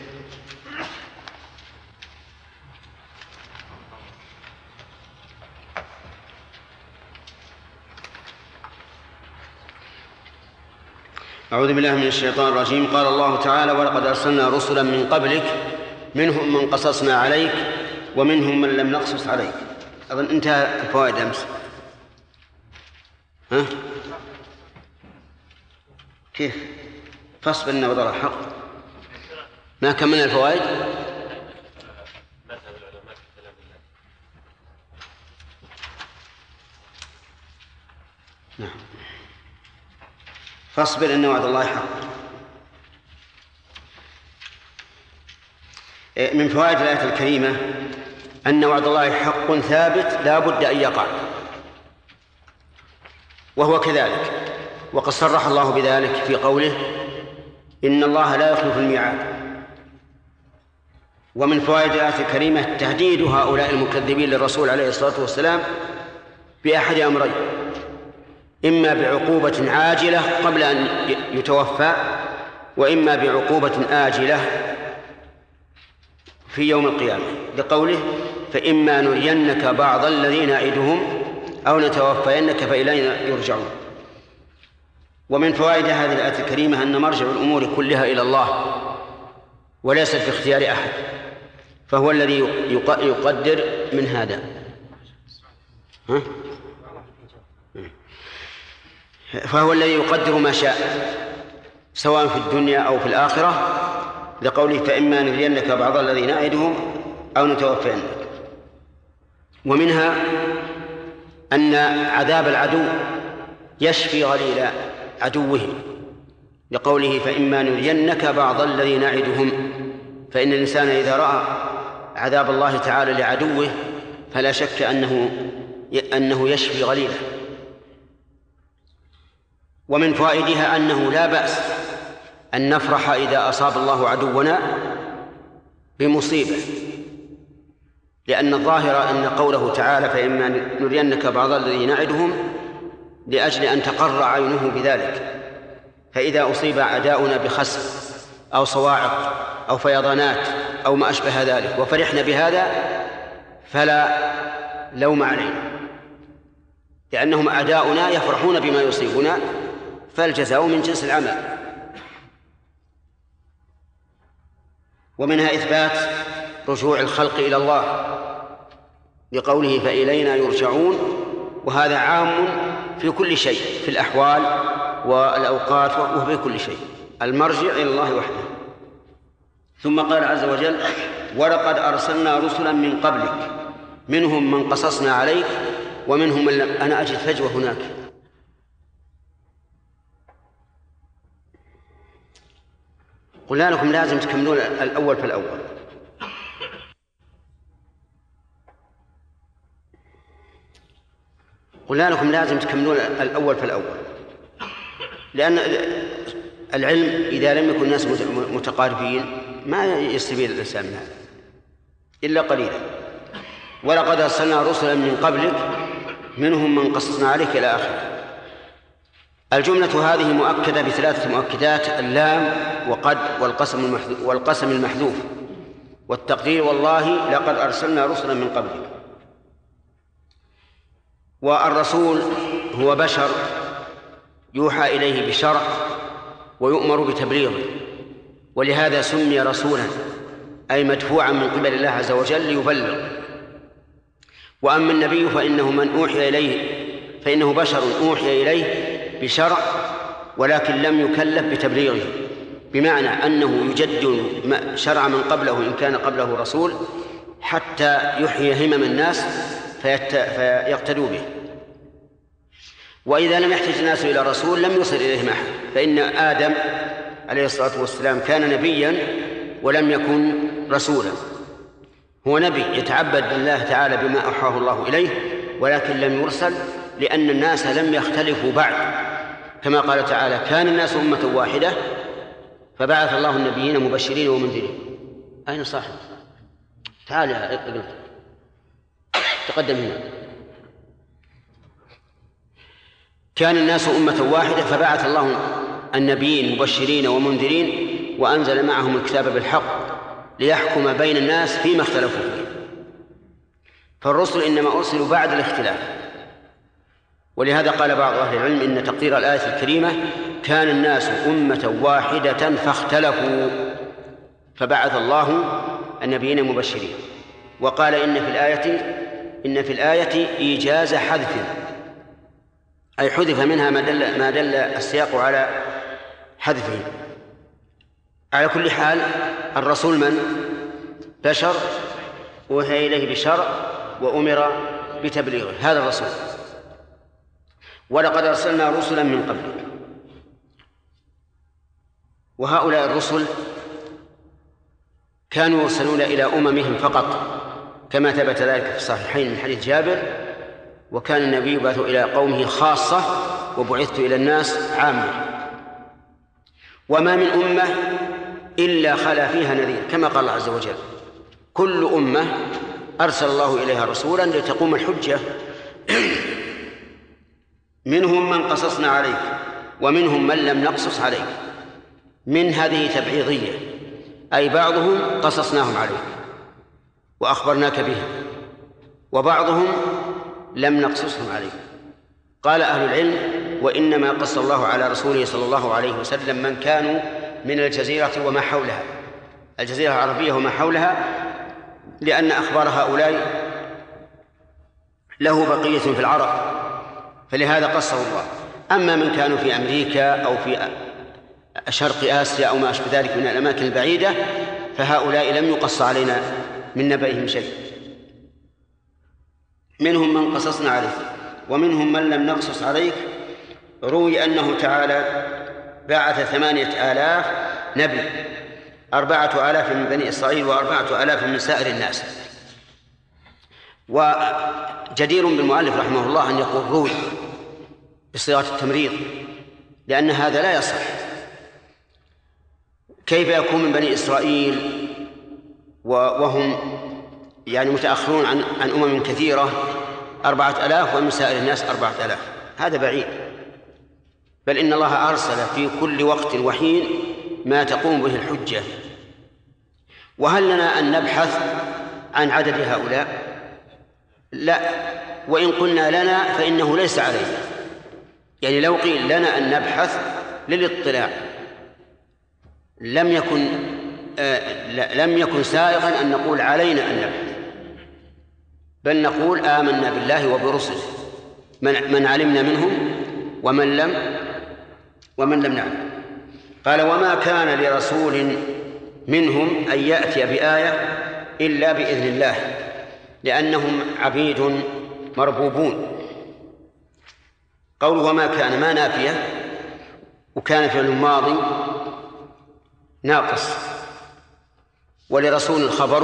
أعوذ بالله من الشيطان الرجيم. قال الله تعالى ولقد أرسلنا رسلا من قبلك منهم من قصصنا عليك ومنهم من لم نقصص عليك أظن انتهى الفوائد أمس ها؟ كيف؟ فاصبر إن وضع الحق ما كملنا الفوائد؟ نعم فاصبر إن وعد الله حق من فوائد الآية الكريمة أن وعد الله حق ثابت لا بد أن يقع. وهو كذلك. وقد صرح الله بذلك في قوله إن الله لا يخلف الميعاد. ومن فوائد الآية الكريمة تهديد هؤلاء المكذبين للرسول عليه الصلاة والسلام بأحد أمرين. إما بعقوبة عاجلة قبل أن يتوفى وإما بعقوبة آجلة في يوم القيامة. لقوله فإما نرينك بعض الذين نعدهم أو نتوفينك فإلينا يرجعون. ومن فوائد هذه الآية الكريمة أن مرجع الأمور كلها إلى الله وليست في اختيار أحد فهو الذي يقدر من هذا. ها؟ فهو الذي يقدر ما شاء سواء في الدنيا أو في الآخرة لقوله فإما نرينك بعض الذي نعدهم أو نتوفينك ومنها أن عذاب العدو يشفي غليل عدوه. لقوله فإما نرينك بعض الذي نعدهم فإن الإنسان إذا رأى عذاب الله تعالى لعدوه فلا شك أنه أنه يشفي غليله. ومن فوائدها أنه لا بأس أن نفرح إذا أصاب الله عدونا بمصيبة. لأن الظاهر أن قوله تعالى فإما نرينك بعض الذي نعدهم لأجل أن تقر عينه بذلك. فإذا أصيب أعداؤنا بخسف أو صواعق أو فيضانات أو ما أشبه ذلك وفرحنا بهذا فلا لوم علينا. لأنهم أعداؤنا يفرحون بما يصيبنا فالجزاء من جنس العمل. ومنها إثبات رجوع الخلق إلى الله لقوله فإلينا يرجعون وهذا عام في كل شيء في الأحوال والأوقات وفي كل شيء المرجع إلى الله وحده. ثم قال عز وجل ولقد أرسلنا رسلا من قبلك منهم من قصصنا عليك ومنهم من لم أنا أجد فجوة هناك. قلنا لكم لازم تكملون الأول فالأول قلنا لكم لازم تكملون الأول فالأول لأن العلم إذا لم يكن الناس متقاربين ما يستفيد الإنسان من هذا إلا قليلا. ولقد أرسلنا رسلا من قبلك منهم من قصصنا عليك إلى آخره. الجملة هذه مؤكدة بثلاثة مؤكدات اللام وقد والقسم والقسم المحذوف. والتقدير والله لقد أرسلنا رسلا من قبلك. والرسول هو بشر يوحى إليه بشرع ويؤمر بتبليغه. ولهذا سمي رسولا أي مدفوعا من قبل الله عز وجل ليبلغ. وأما النبي فإنه من أوحي إليه فإنه بشر أوحي إليه بشرع ولكن لم يكلف بتبليغه بمعنى أنه يجدد شرع من قبله إن كان قبله رسول حتى يحيي همم الناس فيقتدوا به. وإذا لم يحتج الناس إلى رسول لم يصل إليهم أحد فإن آدم عليه الصلاة والسلام كان نبيا ولم يكن رسولا. هو نبي يتعبد بالله تعالى بما أوحاه الله إليه ولكن لم يرسل لأن الناس لم يختلفوا بعد. كما قال تعالى كان الناس أمة واحدة فبعث الله النبيين مبشرين ومنذرين. أين صاحب؟ تعال يا ابن تقدم هنا. كان الناس أمة واحدة فبعث الله النبيين مبشرين ومنذرين وأنزل معهم الكتاب بالحق ليحكم بين الناس فيما اختلفوا فيه. فالرسل إنما أرسلوا بعد الاختلاف. ولهذا قال بعض أهل العلم إن تقدير الآية الكريمة كان الناس أمة واحدة فاختلفوا فبعث الله النبيين مبشرين وقال إن في الآية إن في الآية إيجاز حذف أي حذف منها ما دل ما دل السياق على حذفه. على كل حال الرسول من؟ بشر وهي إليه بشرع وأمر بتبليغه. هذا الرسول. ولقد أرسلنا رسلا من قبلك. وهؤلاء الرسل كانوا يرسلون إلى أممهم فقط كما ثبت ذلك في الصحيحين من حديث جابر وكان النبي يبعث إلى قومه خاصة وبعثت إلى الناس عامة. وما من أمة إلا خلا فيها نذير كما قال الله عز وجل كل أمة أرسل الله إليها رسولا لتقوم الحجة. منهم من قصصنا عليك ومنهم من لم نقصص عليك. من هذه تبعيضية أي بعضهم قصصناهم عليك وأخبرناك بها وبعضهم لم نقصصهم عليك. قال أهل العلم وإنما قص الله على رسوله صلى الله عليه وسلم من كانوا من الجزيرة وما حولها. الجزيرة العربية وما حولها لأن أخبار هؤلاء له بقية في العرب. فلهذا قصه الله. أما من كانوا في أمريكا أو في شرق آسيا أو ما أشبه ذلك من الأماكن البعيدة فهؤلاء لم يقص علينا من نبأهم شيء. منهم من قصصنا عليك ومنهم من لم نقصص عليك. روي أنه تعالى بعث ثمانية آلاف نبي أربعة آلاف من بني إسرائيل وأربعة آلاف من سائر الناس. وجدير بالمؤلف رحمه الله أن يقول روي بصيغة التمريض لأن هذا لا يصح. كيف يكون من بني إسرائيل وهم يعني متأخرون عن عن أمم كثيرة؟ أربعة آلاف ومن سائر الناس أربعة آلاف. هذا بعيد. بل إن الله أرسل في كل وقت وحين ما تقوم به الحجة. وهل لنا أن نبحث عن عدد هؤلاء؟ لا وإن قلنا لنا فإنه ليس علينا. يعني لو قيل لنا أن نبحث للاطلاع لم يكن آه لم يكن سائغا أن نقول علينا أن نبحث. بل نقول آمنا بالله وبرسله. من من علمنا منهم ومن لم ومن لم نعلم. قال وما كان لرسول منهم أن يأتي بآية إلا بإذن الله. لأنهم عبيد مربوبون. قول وما كان ما نافية وكان فعل الماضي ناقص. ولرسول الخبر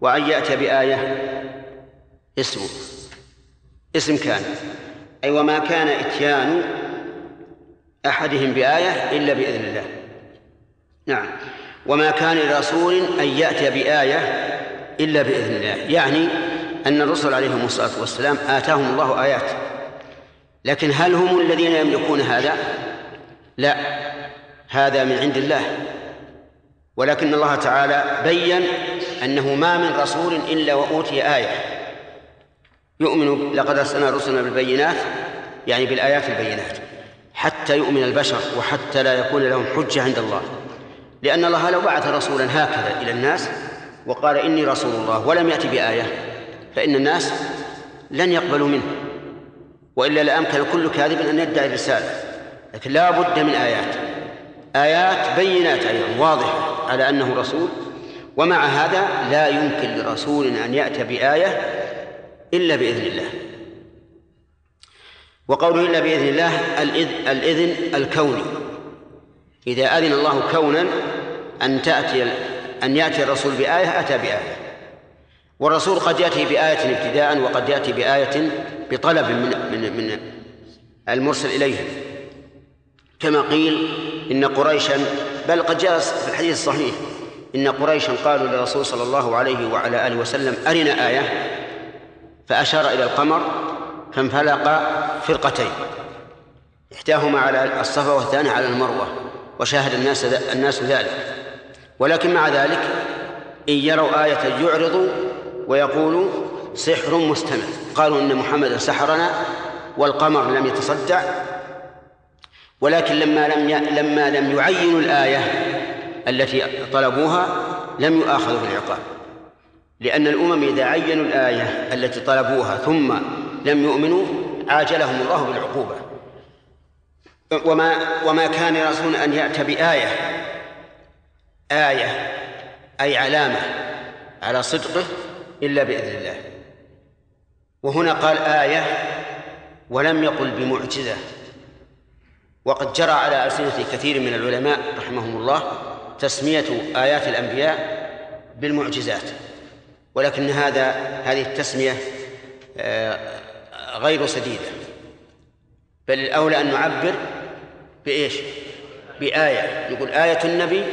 وأن يأتي بآية اسمه. اسم كان. أي وما كان إتيان أحدهم بآية إلا بإذن الله. نعم. وما كان لرسول أن يأتي بآية إلا بإذن الله. يعني أن الرسل عليهم الصلاة والسلام آتاهم الله آيات. لكن هل هم الذين يملكون هذا؟ لا. هذا من عند الله. ولكن الله تعالى بين أنه ما من رسول إلا وأوتي آية. يؤمن لقد أرسلنا رسلنا بالبينات يعني بالآيات البينات حتى يؤمن البشر وحتى لا يكون لهم حجة عند الله. لأن الله لو بعث رسولا هكذا إلى الناس وقال إني رسول الله ولم يأتي بآية فإن الناس لن يقبلوا منه وإلا لأمكن كل كاذب أن يدعي الرسالة لكن لا بد من آيات آيات بينات أيضا واضحة على أنه رسول ومع هذا لا يمكن لرسول أن يأتي بآية إلا بإذن الله. وقوله إلا بإذن الله الإذن الكوني إذا أذن الله كونا أن تأتي أن يأتي الرسول بآية أتى بآية. والرسول قد يأتي بآية ابتداء وقد يأتي بآية بطلب من من من المرسل إليه. كما قيل إن قريشا بل قد جاء في الحديث الصحيح إن قريشا قالوا للرسول صلى الله عليه وعلى آله وسلم أرنا آية؟ فأشار إلى القمر فانفلق فرقتين. إحداهما على الصفا والثانية على المروة وشاهد الناس الناس ذلك. ولكن مع ذلك إن يروا آية يعرضوا ويقولوا سحر مستمر قالوا إن محمدا سحرنا والقمر لم يتصدع ولكن لما لم. لما لم يعينوا الآية التي طلبوها لم يؤاخذوا بالعقاب لأن الأمم إذا عينوا الآية التي طلبوها ثم لم يؤمنوا عاجلهم الله بالعقوبة وما وما كان رسول أن يأتي بآية آية أي علامة على صدقه إلا بإذن الله. وهنا قال آية ولم يقل بمعجزة. وقد جرى على ألسنة كثير من العلماء رحمهم الله تسمية آيات الأنبياء بالمعجزات. ولكن هذا هذه التسمية آه، غير سديدة. بل الأولى أن نعبر بإيش؟ بآية. نقول آية النبي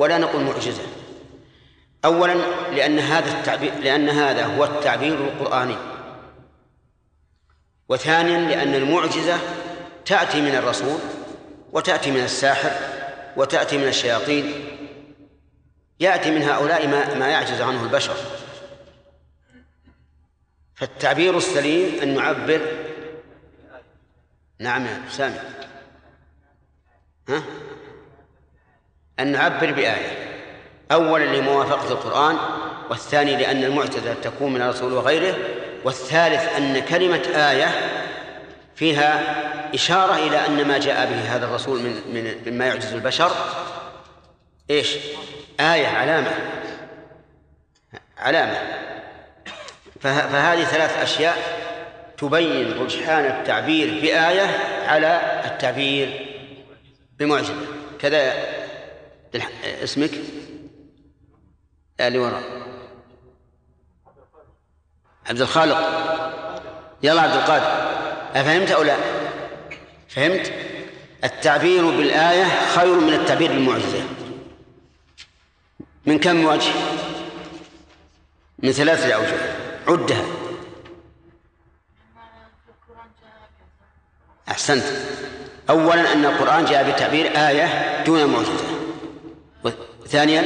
ولا نقول معجزة. أولا لأن هذا التعبير لأن هذا هو التعبير القرآني. وثانيا لأن المعجزة تأتي من الرسول وتأتي من الساحر وتأتي من الشياطين. يأتي من هؤلاء ما, ما يعجز عنه البشر. فالتعبير السليم أن نعبر نعم يا سامي ها؟ أن نعبر بآية. أولا لموافقة القرآن والثاني لأن المعجزة تكون من الرسول وغيره والثالث أن كلمة آية فيها إشارة إلى أن ما جاء به هذا الرسول من من مما يعجز البشر. إيش؟ آية علامة. علامة. فهذه ثلاث أشياء تبين رجحان التعبير بآية على التعبير بمعجزة. كذا اسمك؟ اللي وراء عبد الخالق. يلا عبد القادر. أفهمت أو لا؟ فهمت؟ التعبير بالآية خير من التعبير بالمعجزة. من كم وجه؟ من ثلاثة أوجه عدها. أحسنت. أولا أن القرآن جاء بتعبير آية دون معجزة. ثانيا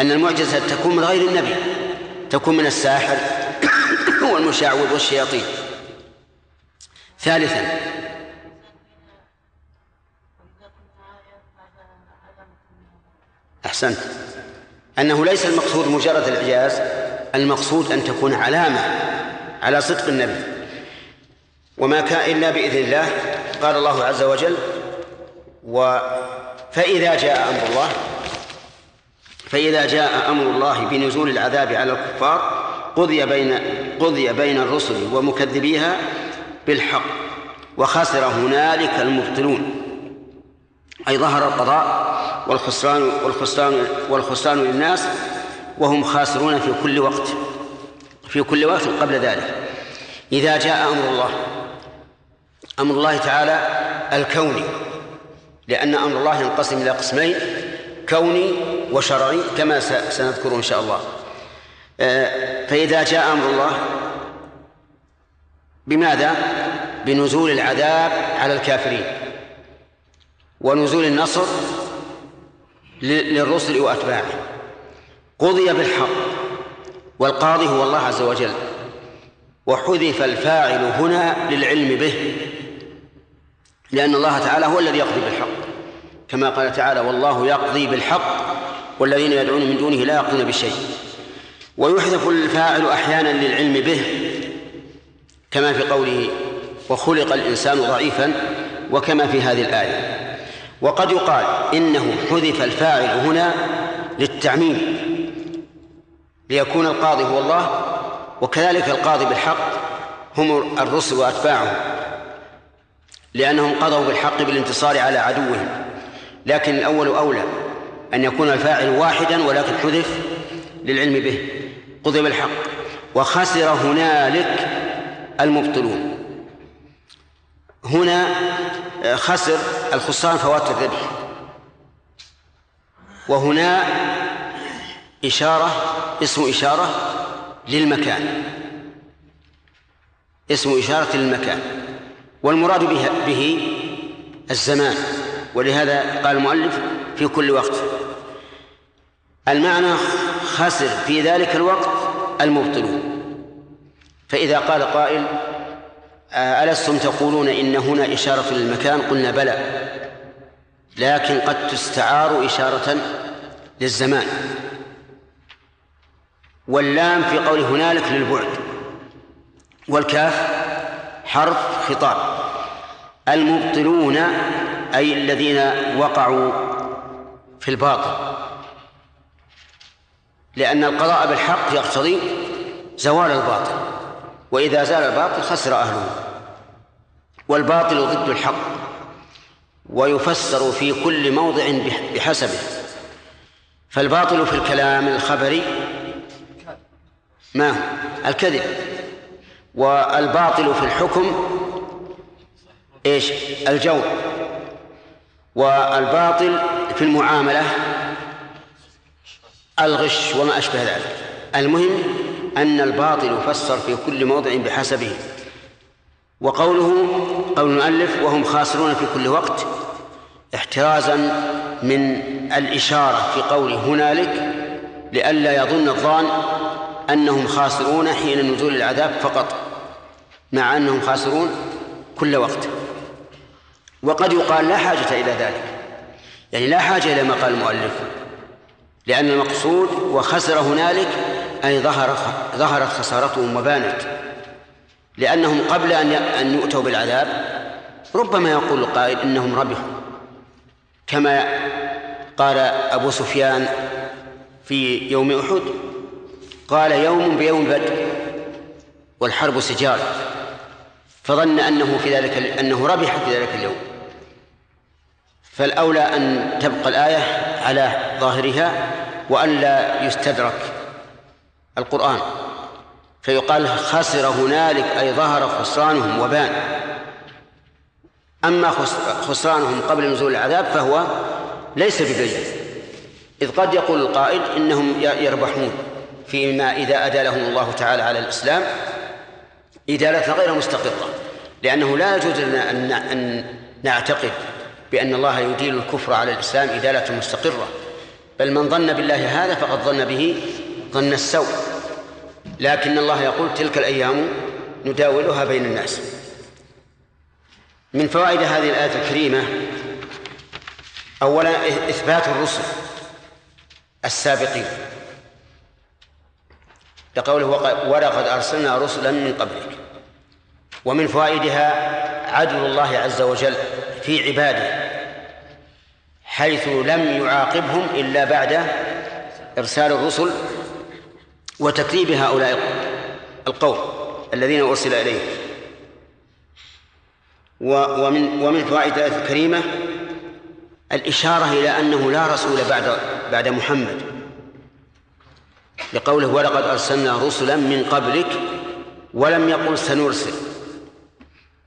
أن المعجزة تكون من غير النبي تكون من الساحر والمشعوذ والشياطين. ثالثا أحسنت أنه ليس المقصود مجرد الإعجاز المقصود أن تكون علامة على صدق النبي. وما كان إلا بإذن الله قال الله عز وجل و فإذا جاء أمر الله فإذا جاء أمر الله بنزول العذاب على الكفار قضي بين قضي بين الرسل ومكذبيها بالحق وخسر هنالك المبطلون. أي ظهر القضاء والخسران والخسران والخسران للناس وهم خاسرون في كل وقت في كل وقت قبل ذلك. إذا جاء أمر الله أمر الله تعالى الكوني لأن أمر الله ينقسم إلى قسمين كوني وشرعي كما سنذكر إن شاء الله. آه، فإذا جاء أمر الله بماذا؟ بنزول العذاب على الكافرين ونزول النصر للرسل وأتباعه. قضي بالحق والقاضي هو الله عز وجل وحذف الفاعل هنا للعلم به. لأن الله تعالى هو الذي يقضي بالحق. كما قال تعالى والله يقضي بالحق والذين يدعون من دونه لا يقضون بشيء ويحذف الفاعل أحيانا للعلم به كما في قوله وخلق الإنسان ضعيفا وكما في هذه الآية. وقد يقال إنه حذف الفاعل هنا للتعميم ليكون القاضي هو الله وكذلك القاضي بالحق هم الرسل وأتباعهم. لأنهم قضوا بالحق بالانتصار على عدوهم. لكن الأول أولى أن يكون الفاعل واحدا ولكن حذف للعلم به. قضي بالحق وخسر هنالك المبطلون. هنا خسر الخسران فوات الربح وهنا إشارة اسم إشارة للمكان. اسم إشارة للمكان. والمراد به, به الزمان ولهذا قال المؤلف في كل وقت. المعنى خسر في ذلك الوقت المبطلون فإذا قال قائل ألستم تقولون إن هنا إشارة للمكان؟ قلنا بلى. لكن قد تستعار إشارة للزمان. واللام في قول هنالك للبعد. والكاف حرف خطاب. المبطلون أي الذين وقعوا في الباطل. لأن القضاء بالحق يقتضي زوال الباطل. وإذا زال الباطل خسر أهله. والباطل ضد الحق. ويفسر في كل موضع بحسبه. فالباطل في الكلام الخبري ما الكذب. والباطل في الحكم إيش؟ الجور والباطل في المعاملة الغش وما أشبه ذلك. المهم أن الباطل يفسر في كل موضع بحسبه. وقوله قول المؤلف وهم خاسرون في كل وقت احترازا من الإشارة في قوله هنالك لئلا يظن الظان أنهم خاسرون حين نزول العذاب فقط. مع أنهم خاسرون كل وقت. وقد يقال لا حاجة إلى ذلك. يعني لا حاجة إلى ما قال المؤلف. لأن المقصود وخسر هنالك أي ظهر ظهرت خسارتهم وبانت. لأنهم قبل أن أن يؤتوا بالعذاب ربما يقول القائل إنهم ربحوا. كما قال أبو سفيان في يوم أحد قال يوم بيوم بدر والحرب سجال فظن أنه في ذلك أنه ربح في ذلك اليوم. فالأولى أن تبقى الآية على ظاهرها وألا يستدرك القرآن. فيقال خسر هنالك أي ظهر خسرانهم وبان. أما خسرانهم قبل نزول العذاب فهو ليس ببين إذ قد يقول القائل إنهم يربحون فيما إذا أدالهم الله تعالى على الإسلام إدالة غير مستقرة لأنه لا يجوز لنا أن نعتقد بأن الله يديل الكفر على الإسلام إدالة مستقرة بل من ظن بالله هذا فقد ظن به ظن السوء. لكن الله يقول تلك الأيام نداولها بين الناس. من فوائد هذه الآية الكريمة أولا إثبات الرسل السابقين. لقوله ولقد أرسلنا رسلا من قبلك. ومن فوائدها عدل الله عز وجل في عباده حيث لم يعاقبهم إلا بعد إرسال الرسل وتكذيب هؤلاء القوم الذين أرسل إليهم. ومن ومن فوائد الآية الكريمة الإشارة إلى أنه لا رسول بعد بعد محمد. لقوله ولقد أرسلنا رسلا من قبلك ولم يقل سنرسل.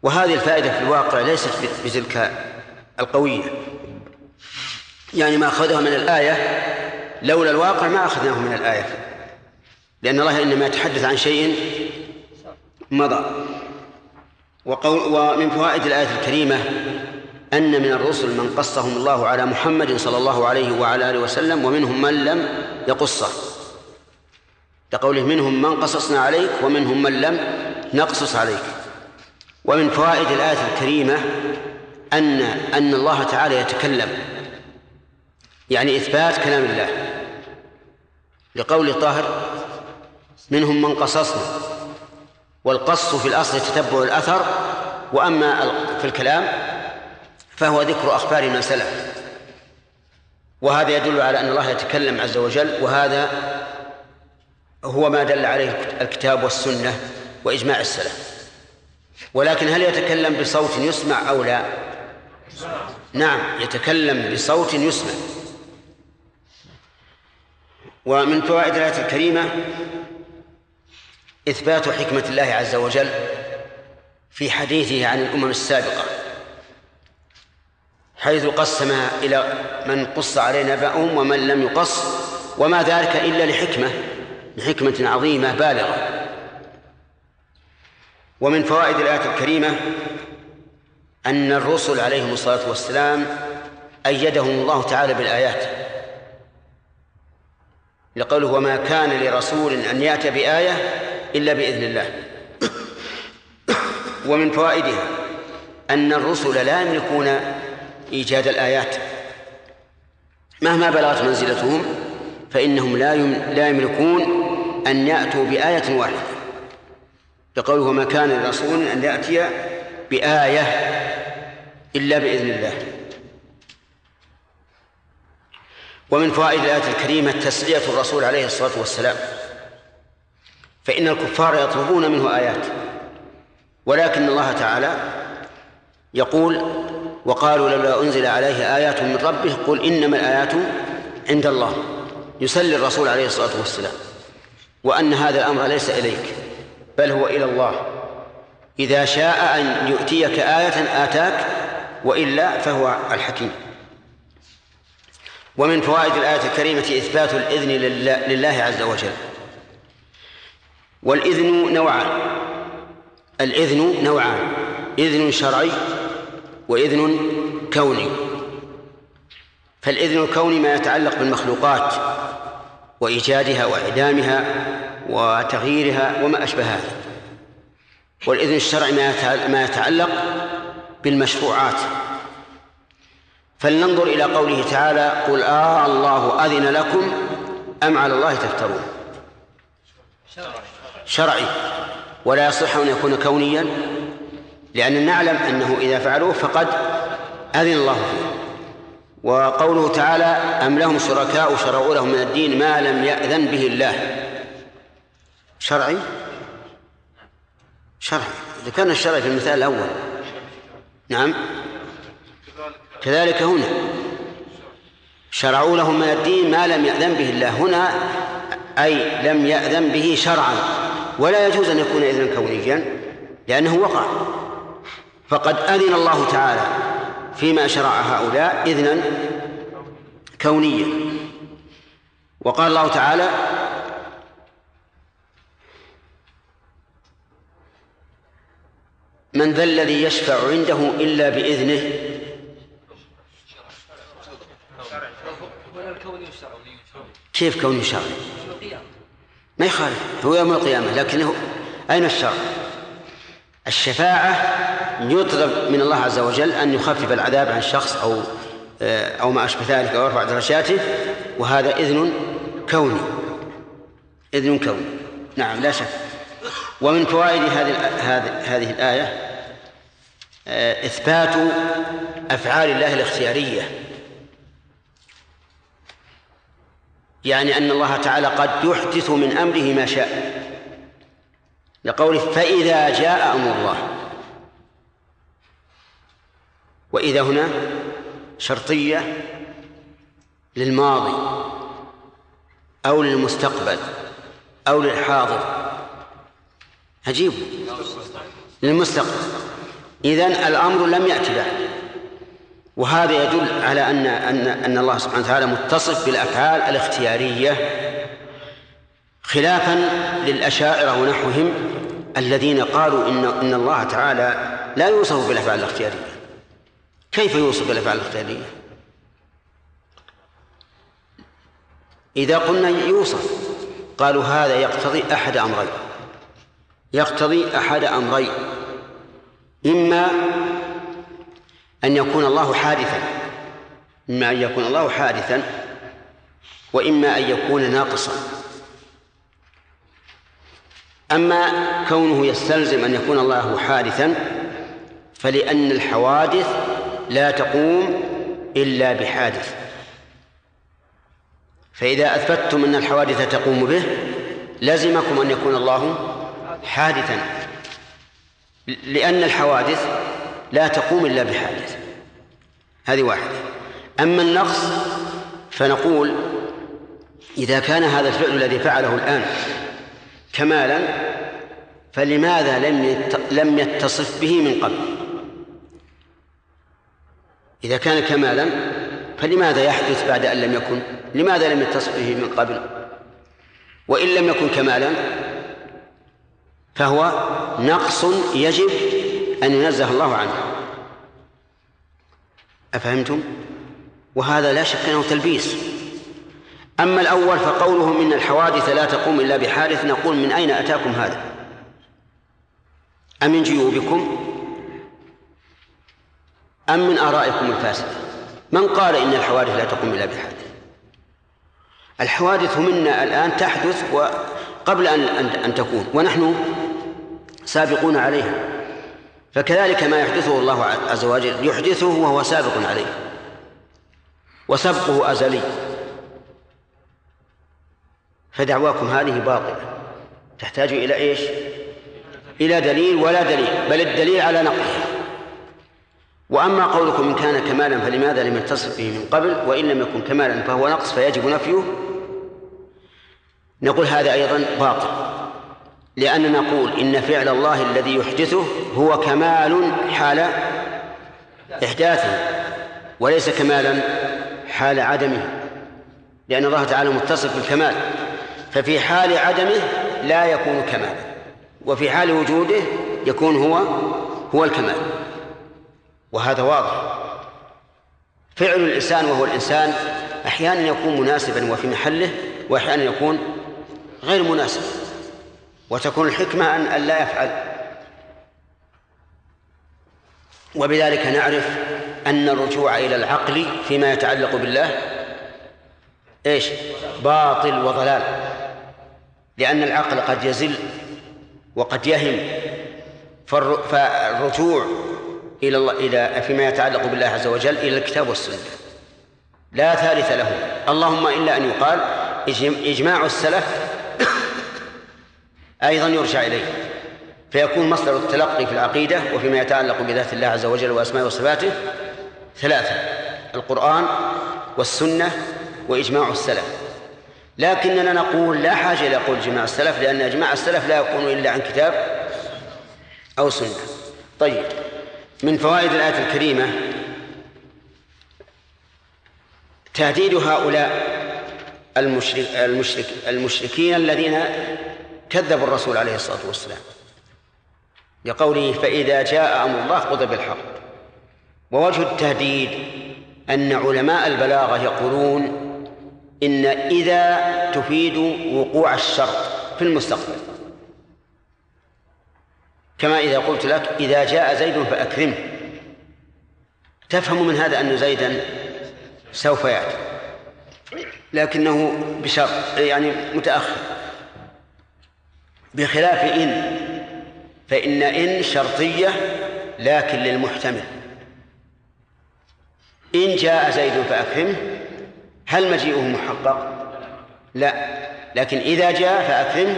وهذه الفائدة في الواقع ليست بتلك القوية. يعني ما أخذها من الآية لولا الواقع ما أخذناه من الآية. لأن الله إنما يتحدث عن شيء مضى. وقول ومن فوائد الآية الكريمة أن من الرسل من قصهم الله على محمد صلى الله عليه وعلى آله وسلم ومنهم من لم يقصه. لقوله منهم من قصصنا عليك ومنهم من لم نقصص عليك. ومن فوائد الآية الكريمة أن أن الله تعالى يتكلم. يعني إثبات كلام الله. لقول الطاهر منهم من قصصنا. والقص في الأصل تتبع الأثر وأما في الكلام فهو ذكر أخبار من سلف. وهذا يدل على أن الله يتكلم عز وجل وهذا هو ما دل عليه الكتاب والسنة وإجماع السلف. ولكن هل يتكلم بصوت يسمع أو لا؟ نعم يتكلم بصوت يسمع. ومن فوائد الآية الكريمة إثبات حكمة الله عز وجل في حديثه عن الأمم السابقة حيث قسم إلى من قص عليه نبأهم ومن لم يقص وما ذلك إلا لحكمة لحكمة عظيمة بالغة. ومن فوائد الآية الكريمة أن الرسل عليهم الصلاة والسلام أيدهم الله تعالى بالآيات لقوله وما كان لرسول أن يأتي بآية إلا بإذن الله. ومن فوائدها أن الرسل لا يملكون إيجاد الآيات. مهما بلغت منزلتهم فإنهم لا لا يملكون أن يأتوا بآية واحدة. لقوله وما كان لرسول أن يأتي بآية إلا بإذن الله. ومن فوائد الآية الكريمة تسلية الرسول عليه الصلاة والسلام. فإن الكفار يطلبون منه آيات. ولكن الله تعالى يقول وقالوا لولا أنزل عليه آيات من ربه قل إنما الآيات عند الله. يسلي الرسول عليه الصلاة والسلام. وأن هذا الأمر ليس إليك. بل هو إلى الله. إذا شاء أن يؤتيك آية آتاك وإلا فهو الحكيم. ومن فوائد الآية الكريمة إثبات الإذن لله, عز وجل. والإذن نوعان. الإذن نوعان. إذن شرعي وإذن كوني. فالإذن الكوني ما يتعلق بالمخلوقات وإيجادها وإعدامها وتغييرها وما أشبه هذا. والإذن الشرعي ما يتعلق بالمشروعات. فلننظر إلى قوله تعالى قل آه الله أذن لكم أم على الله تفترون. شرعي. ولا يصح أن يكون كونيا لأن نعلم أنه إذا فعلوه فقد أذن الله فيه. وقوله تعالى أم لهم شركاء شرعوا لهم من الدين ما لم يأذن به الله. شرعي؟ شرعي. كان الشرعي في المثال الأول. نعم. كذلك هنا. شرعوا لهم من الدين ما لم يأذن به الله. هنا أي لم يأذن به شرعا. ولا يجوز أن يكون إذنا كونيا لأنه وقع. فقد أذن الله تعالى فيما شرع هؤلاء إذنا كونيا. وقال الله تعالى من ذا الذي يشفع عنده إلا بإذنه؟ كيف كوني شرعي؟ ما يخالف هو يوم القيامة لكنه أين الشرع؟ الشفاعة يطلب من الله عز وجل أن يخفف العذاب عن شخص أو آه، أو ما أشبه ذلك أو يرفع درجاته وهذا إذن كوني. إذن كوني. نعم لا شك. ومن فوائد هذه هذه الآية إثبات أفعال الله الاختيارية. يعني أن الله تعالى قد يحدث من أمره ما شاء. لقوله فإذا جاء أمر الله. وإذا هنا شرطية للماضي أو للمستقبل أو للحاضر. عجيب. للمستقبل. إذن الأمر لم يأتي بعد. وهذا يدل على أن أن أن الله سبحانه وتعالى متصف بالأفعال الاختيارية خلافا للأشاعرة ونحوهم الذين قالوا إن إن الله تعالى لا يوصف بالأفعال الاختيارية. كيف يوصف بالأفعال الاختيارية؟ إذا قلنا يوصف قالوا هذا يقتضي أحد أمرين. يقتضي أحد أمرين. إما أن يكون الله حادثا إما أن يكون الله حادثا وإما أن يكون ناقصا. أما كونه يستلزم أن يكون الله حادثا فلأن الحوادث لا تقوم إلا بحادث. فإذا أثبتتم أن الحوادث تقوم به لزمكم أن يكون الله حادثا. لأن الحوادث لا تقوم إلا بحادث. هذه واحدة أما النقص فنقول إذا كان هذا الفعل الذي فعله الآن كمالا فلماذا لم لم يتصف به من قبل؟ إذا كان كمالا فلماذا يحدث بعد أن لم يكن؟ لماذا لم يتصف به من قبل؟ وإن لم يكن كمالا فهو نقص يجب أن ينزه الله عنه. أفهمتم؟ وهذا لا شك أنه تلبيس. أما الأول فقولهم إن الحوادث لا تقوم إلا بحادث نقول من أين أتاكم هذا؟ أم من جيوبكم؟ أم من آرائكم الفاسدة؟ من قال إن الحوادث لا تقوم إلا بحادث؟ الحوادث منا الآن تحدث وقبل أن أن تكون. ونحن سابقون عليها فكذلك ما يحدثه الله عز وجل يحدثه وهو سابق عليه. وسبقه أزلي. فدعواكم هذه باطلة. تحتاج إلى إيش؟ إلى دليل ولا دليل بل الدليل على نقلها وأما قولكم إن كان كمالا فلماذا لم يتصف به من قبل وإن لم يكن كمالا فهو نقص فيجب نفيه. نقول هذا أيضا باطل. لأننا نقول إن فعل الله الذي يحدثه هو كمال حال إحداثه وليس كمالا حال عدمه لأن الله تعالى متصف بالكمال ففي حال عدمه لا يكون كمالا وفي حال وجوده يكون هو هو الكمال وهذا واضح. فعل الإنسان وهو الإنسان أحيانا يكون مناسبا وفي محله وأحيانا يكون غير مناسب. وتكون الحكمة أن لا يفعل. وبذلك نعرف أن الرجوع إلى العقل فيما يتعلق بالله إيش؟ باطل وضلال. لأن العقل قد يزل وقد يهم فالرجوع إلى الله إلى فيما يتعلق بالله عز وجل إلى الكتاب والسنة. لا ثالث له. اللهم إلا أن يقال إجماع السلف أيضا يرجع إليه فيكون مصدر التلقي في العقيدة وفيما يتعلق بذات الله عز وجل وأسمائه وصفاته ثلاثة القرآن والسنة وإجماع السلف. لكننا نقول لا حاجة إلى قول إجماع السلف لأن إجماع السلف لا يكون إلا عن كتاب أو سنة. طيب من فوائد الآية الكريمة تهديد هؤلاء المشرك المشرك المشركين الذين كذبوا الرسول عليه الصلاة والسلام. لقوله فإذا جاء أمر الله قضى بالحق. ووجه التهديد أن علماء البلاغة يقولون إن إذا تفيد وقوع الشرط في المستقبل. كما إذا قلت لك إذا جاء زيد فأكرمه. تفهم من هذا أن زيدا سوف يأتي. لكنه بشرط يعني متأخر. بخلاف إن. فإن إن شرطية لكن للمحتمل. إن جاء زيد فأكرمه هل مجيئه محقق؟ لا. لكن إذا جاء فأكرمه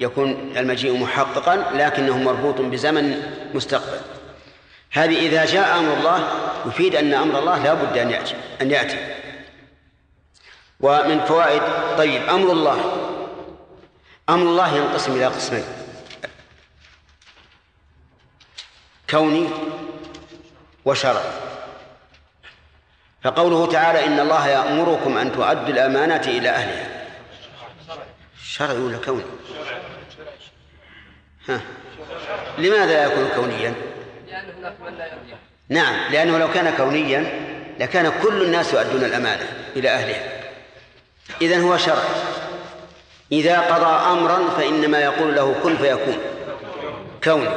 يكون المجيء محققا لكنه مربوط بزمن مستقبل. هذه إذا جاء أمر الله يفيد أن أمر الله لا بد أن يأتي أن يأتي. ومن فوائد طيب أمر الله. أمر الله ينقسم إلى قسمين. كوني وشرعي. فقوله تعالى إن الله يأمركم أن تؤدوا الأمانات إلى أهلها. شرعي ولا كوني؟ ها. لماذا لا يكون كونيا؟ نعم لأنه لو كان كونيا لكان كل الناس يؤدون الأمانة إلى أهلها. إذن هو شرع إذا قضى أمرا فإنما يقول له كن فيكون. كوني.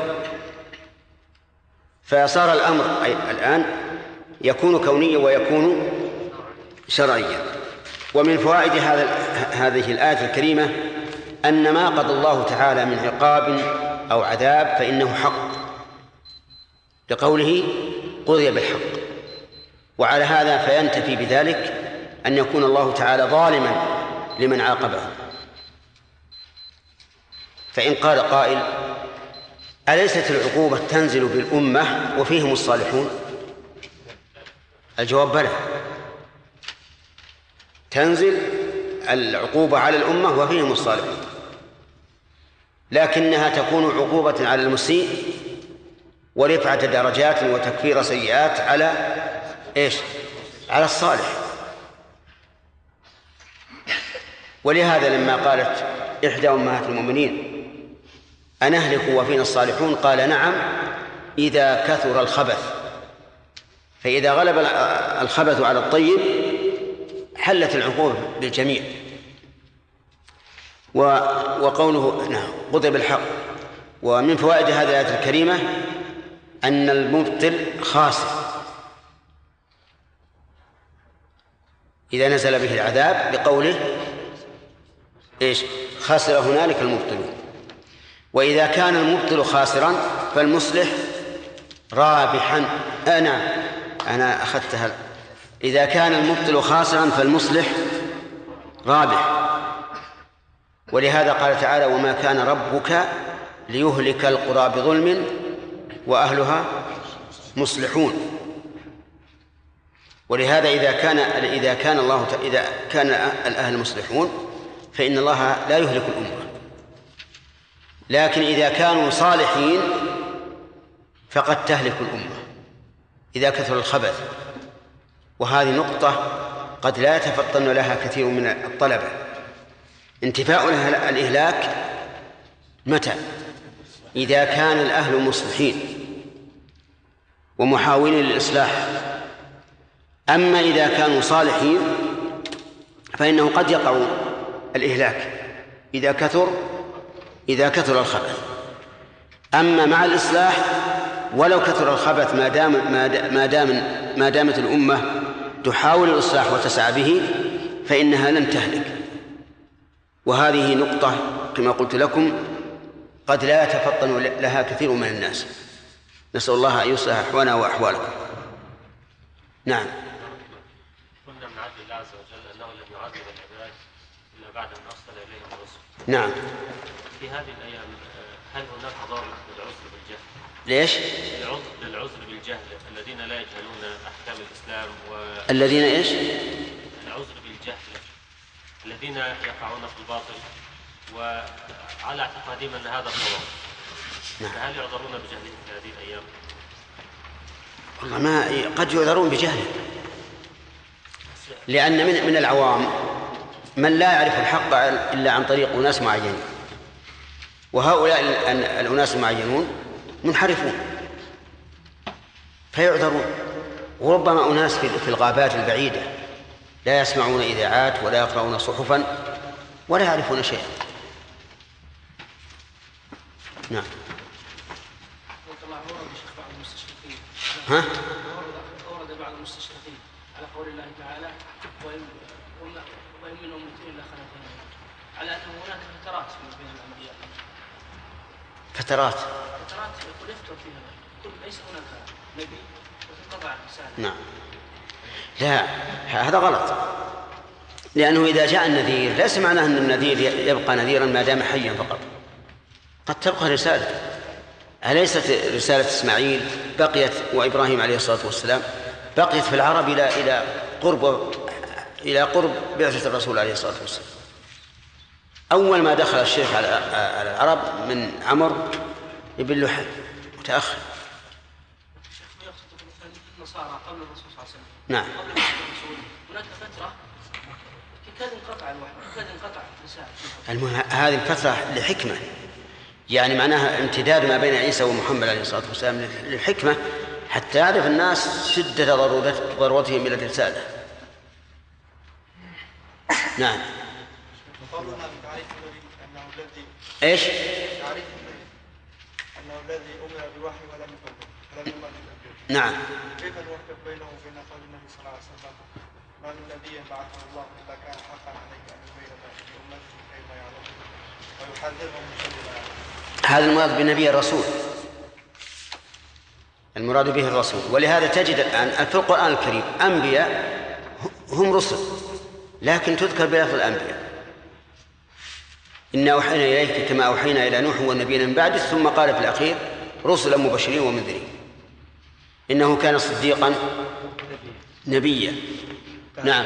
فصار الأمر أي الآن يكون كونيا ويكون شرعيا. ومن فوائد هذا هذه الآية الكريمة أن ما قضى الله تعالى من عقاب أو عذاب فإنه حق. لقوله قضي بالحق. وعلى هذا فينتفي بذلك أن يكون الله تعالى ظالما لمن عاقبه. فإن قال قائل أليست العقوبة تنزل بالأمة وفيهم الصالحون؟ الجواب بلى. تنزل العقوبة على الأمة وفيهم الصالحون. لكنها تكون عقوبة على المسيء ورفعة درجات وتكفير سيئات على إيش؟ على الصالح. ولهذا لما قالت إحدى أمهات المؤمنين أنهلك وفينا الصالحون؟ قال نعم إذا كثر الخبث. فإذا غلب الخبث على الطيب حلت العقوبة بالجميع. وقوله نعم بالحق ومن فوائد هذه الآية الكريمة أن المبطل خاسر. إذا نزل به العذاب بقوله إيش؟ خسر هنالك المبطلون. وإذا كان المبطل خاسرا فالمصلح رابحا. نعم أنا أخذتها إذا كان المبطل خاسرا فالمصلح رابح. ولهذا قال تعالى وما كان ربك ليهلك القرى بظلم وأهلها مصلحون. ولهذا إذا كان إذا كان الله إذا كان الأهل مصلحون فإن الله لا يهلك الأمة. لكن إذا كانوا صالحين فقد تهلك الأمة إذا كثر الخبث. وهذه نقطة قد لا يتفطن لها كثير من الطلبة. انتفاء الإهلاك متى؟ إذا كان الأهل مصلحين ومحاولين للإصلاح. أما إذا كانوا صالحين فإنه قد يقع الإهلاك. إذا كثر إذا كثر الخبث. أما مع الإصلاح ولو كثر الخبث ما دام ما دام ما دامت الأمة تحاول الإصلاح وتسعى به فإنها لن تهلك. وهذه نقطة كما قلت لكم قد لا يتفطن لها كثير من الناس. نسأل الله أن يصلح أحوالنا وأحوالكم. نعم. قلنا من الله عز وجل أنه لم يعذب العباد إلا بعد أن ارسل إليهم الرسل. نعم. في هذه الأيام آه، هل هناك ضرر للعذر بالجهل؟ ليش للعذر للعذر بالجهل الذين لا يجهلون أحكام الإسلام الذين إيش والعذر بالجهل الذين يقعون في الباطل وعلى اعتقادهم أن هذا الصواب. نعم. فهل يعذرون بجهلهم في هذه الأيام؟ والله ما قد يعذرون بجهل لأن من من العوام من لا يعرف الحق إلا عن طريق أناس معينين وهؤلاء ال- الأناس المعينون منحرفون. فيعذرون. وربما أناس في الغابات البعيدة لا يسمعون إذاعات ولا يقرؤون صحفا ولا يعرفون شيئا. نعم. ها؟ ورد ورد بعض المستشرقين على قول الله تعالى وإن وما- وإن من أمة إلا خلت فيها على أنه هناك فترات بين الأنبياء. فترات. فترات يقول يفتر فيها. يقول ليس هناك نبي وتنقطع الرسالة. نعم. لا هذا غلط. لأنه إذا جاء النذير ليس معناه أن النذير يبقى نذيرا ما دام حيا فقط. قد تبقى رسالة. أليست رسالة إسماعيل؟ بقيت وإبراهيم عليه الصلاة والسلام بقيت في العرب إلى إلى قرب إلى قرب بعثة الرسول عليه الصلاة والسلام. أول ما دخل الشرك على العرب من عمرو بن لحي متأخر. الشيخ النصارى قبل الرسول صلى الله عليه وسلم نعم. قبل هناك فترة الوحي المهم هذه الفترة لحكمة. يعني معناها امتداد ما بين عيسى ومحمد عليه الصلاة والسلام للحكمة حتى يعرف الناس شدة ضرورتهم إلى الرسالة. نعم قولنا بتعريف النبي انه الذي إيش؟ انه الذي أمر بالوحي ولم يكذب ولم يؤمر نعم. كيف نوفق بينه وبين قول النبي صلى الله عليه وسلم ما من نبي بعثه الله الا كان حقا عليه ان يبين لامته كيف يعلمون ويحذرهم من شر هذا المراد بالنبي الرسول. المراد به الرسول. ولهذا تجد الآن في القرآن الكريم أنبياء هم رسل لكن تذكر بلفظ الأنبياء. إنا أوحينا إليك كما أوحينا إلى نوح والنبيين من بعده ثم قال في الأخير رسلا مبشرين ومنذرين. إنه كان صديقا نبيا. نعم.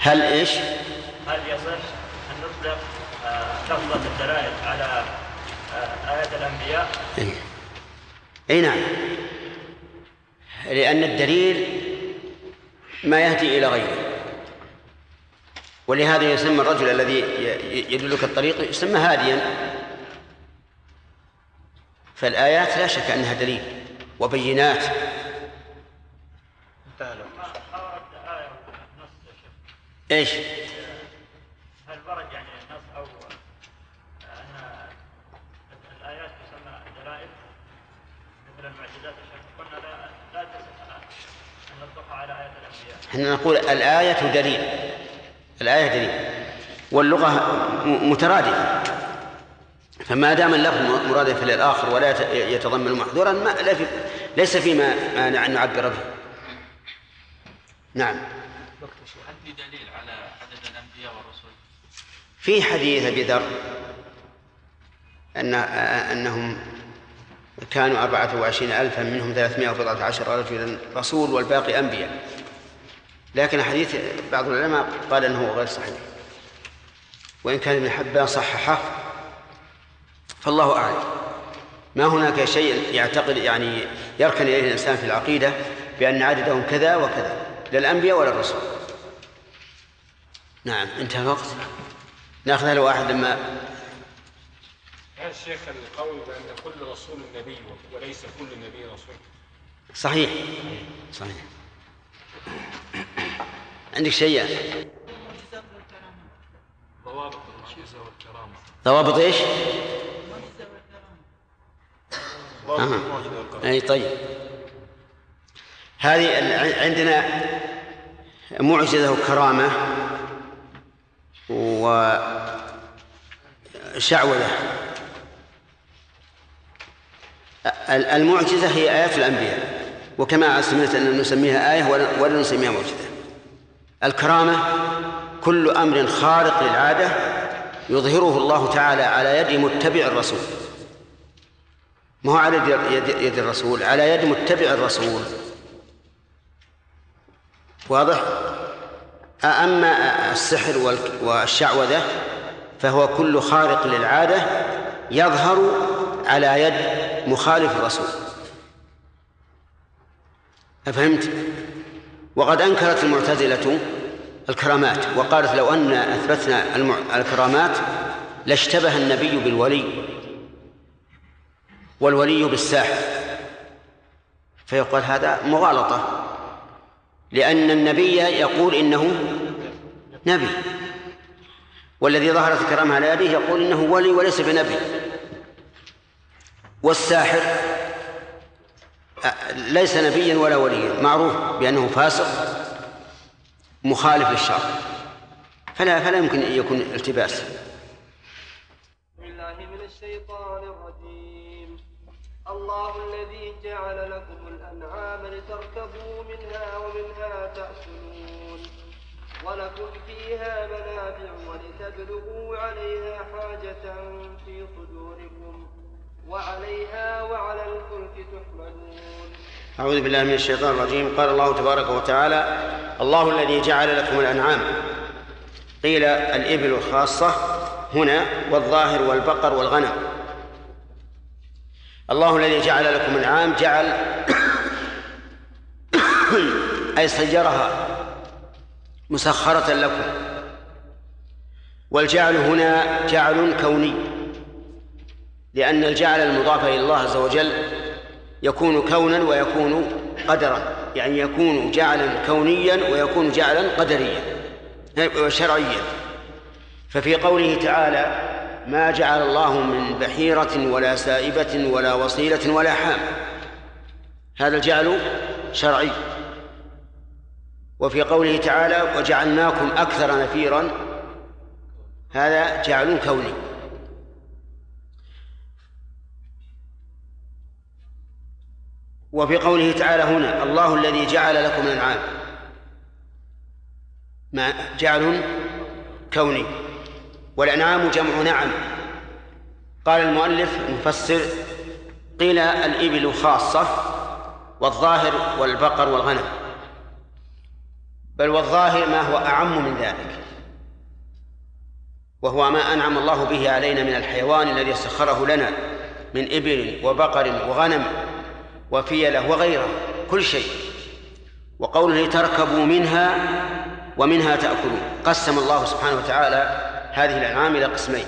هل إيش؟ هل يصح أن نطلق آه، لفظة الدلائل على ايات الأنبياء؟ أي. أي نعم. لأن الدليل ما يهدي إلى غيره. ولهذا يسمى الرجل الذي يدلك الطريق يسمى هاديا. فالآيات لا شك أنها دليل وبينات. آية إيش؟ هل ورد يعني النص أو آه، ان الايات تسمى دلائل مثل المعجزات يا شيخ قلنا لا لا تصح ان نطلقها على ايات الانبياء إحنا نقول الآية دليل. الآية دليل. واللغة مترادفة. فما دام اللفظ مرادف للآخر ولا يت- يتضمن محذورا ما ليس فيما مانع أن نعبر به. نعم. هل في دليل على عدد الأنبياء والرسل؟ في حديث أبي ذر أن أنهم كانوا أربعة وعشرين ألفا منهم ثلاثمائة وبضعة عشر رجلا رسول والباقي أنبياء. لكن حديث بعض العلماء قال أنه غير صحيح. وإن كان ابن حبان صححه فالله أعلم. ما هناك شيء يعتقد يعني يركن إليه الإنسان في العقيدة بأن عددهم كذا وكذا لا الأنبياء ولا الرسل. نعم انتهى الوقت. ناخذها لواحد لما هل الشيخ القول بأن كل رسول نبي وليس كل نبي رسول؟ صحيح. صحيح. عندك شيء؟ ضوابط المعجزة والكرامة ضوابط إيش؟ أها. أي طيب هذه عندنا معجزة وكرامة وشعوذة ال- المعجزة هي آيات الأنبياء وكما سمعت أن نسميها آية ولا نسميها معجزة الكرامة كل أمر خارق للعادة يظهره الله تعالى على يد متبع الرسول. ما هو على يد, يد, الرسول؟ على يد متبع الرسول. واضح؟ أما السحر والشعوذة فهو كل خارق للعادة يظهر على يد مخالف الرسول. أفهمت؟ وقد أنكرت المعتزلة الكرامات. وقالت لو أن أثبتنا الكرامات لاشتبه النبي بالولي والولي بالساحر. فيقال هذا مغالطة لأن النبي يقول إنه نبي والذي ظهرت الكرامة على يده يقول إنه ولي وليس بنبي. والساحر ليس نبيا ولا وليا معروف بأنه فاسق مخالف للشرع. فلا فلا يمكن أن يكون التباس. بسم الله من الشيطان الرجيم. الله الذي جعل لكم الأنعام لتركبوا منها ومنها تأكلون. ولكم فيها منافع ولتبلغوا عليها حاجة في صدوركم. وعليها وعلى الفلك تحملون. أعوذ بالله من الشيطان الرجيم. قال الله تبارك وتعالى الله الذي جعل لكم الأنعام. قيل الإبل الخاصة هنا والظاهر والبقر والغنم. الله الذي جعل لكم الأنعام جعل أي سيرها مسخرة لكم. والجعل هنا جعل كوني لأن الجعل المضاف إلى الله عز وجل يكون كونا ويكون قدرا يعني يكون جعلا كونيا ويكون جعلا قدريا شرعيا. ففي قوله تعالى ما جعل الله من بحيرة ولا سائبة ولا وصيلة ولا حام هذا الجعل شرعي. وفي قوله تعالى وجعلناكم أكثر نفيرا هذا جعل كوني. وفي قوله تعالى هنا الله الذي جعل لكم الأنعام. ما جعل كوني. والأنعام جمع نعم. قال المؤلف المفسر قيل الإبل خاصة والظاهر والبقر والغنم. بل والظاهر ما هو أعم من ذلك. وهو ما أنعم الله به علينا من الحيوان الذي سخره لنا من إبل وبقر وغنم. وفيلة وغيره كل شيء. وقوله تركبوا منها ومنها تأكلون. قسم الله سبحانه وتعالى هذه الأنعام إلى قسمين.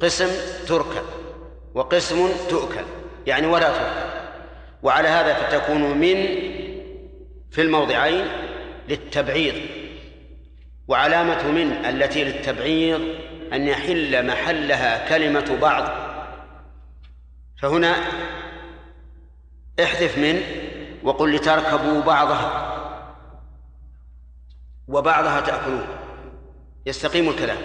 قسم تركب وقسم تؤكل يعني ولا تؤكل. وعلى هذا فتكون من في الموضعين للتبعيض. وعلامة من التي للتبعيض أن يحل محلها كلمة بعض. فهنا احذف من وقل لتركبوا بعضها وبعضها تأكلون. يستقيم الكلام.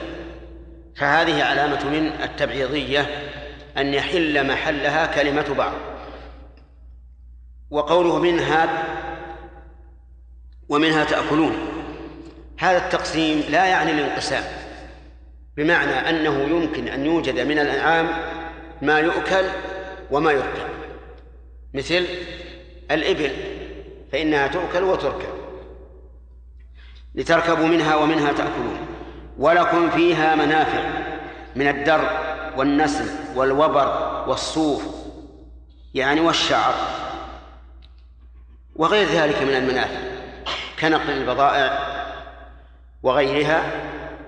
فهذه علامة من التبعيضية أن يحل محلها كلمة بعض. وقوله منها ومنها تأكلون. هذا التقسيم لا يعني الانقسام بمعنى أنه يمكن أن يوجد من الأنعام ما يؤكل وما يركب. مثل الإبل فإنها تؤكل وتركب. لتركبوا منها ومنها تأكلون. ولكم فيها منافع من الدر والنسل والوبر والصوف يعني والشعر. وغير ذلك من المنافع كنقل البضائع وغيرها.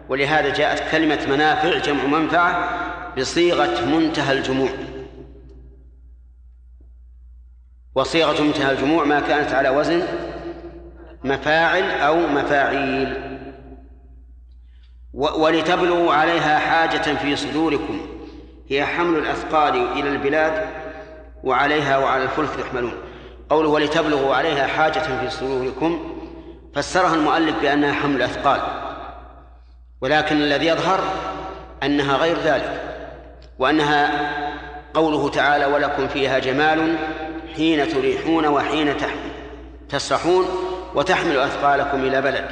ولهذا جاءت كلمة منافع جمع منفعة بصيغة منتهى الجموع. وصيغة منتهى الجموع ما كانت على وزن مفاعل أو مفاعيل. ولتبلغوا عليها حاجة في صدوركم. هي حمل الأثقال إلى البلاد وعليها وعلى الفلك تحملون قوله ولتبلغوا عليها حاجة في صدوركم فسرها المؤلف بأنها حمل الأثقال. ولكن الذي يظهر أنها غير ذلك وأنها قوله تعالى ولكم فيها جمال حين تريحون وحين تسرحون وتحمل أثقالكم إلى بلد.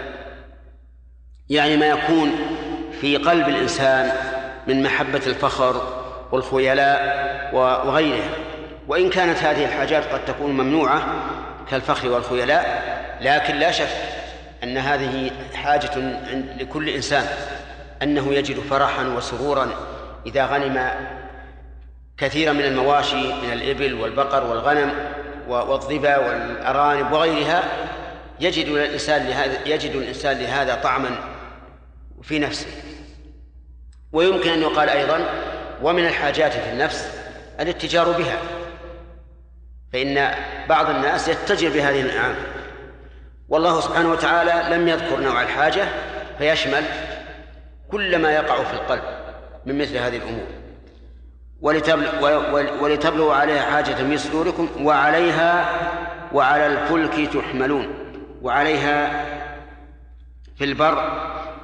يعني ما يكون في قلب الإنسان من محبة الفخر والخيلاء وغيرها. وإن كانت هذه الحاجات قد تكون ممنوعة كالفخر والخيلاء لكن لا شك أن هذه حاجة لكل إنسان أنه يجد فرحا وسرورا إذا غنم كثيرا من المواشي من الإبل والبقر والغنم والظبا والأرانب وغيرها يجد الإنسان لهذا يجد الإنسان لهذا طعما في نفسه. ويمكن أن يقال أيضا ومن الحاجات في النفس الاتجار بها. فإن بعض الناس يتجر بهذه الأنعام. والله سبحانه وتعالى لم يذكر نوع الحاجة فيشمل كل ما يقع في القلب من مثل هذه الأمور. ولتبلغوا عليها حاجة من صدوركم وعليها وعلى الفلك تحملون وعليها في البر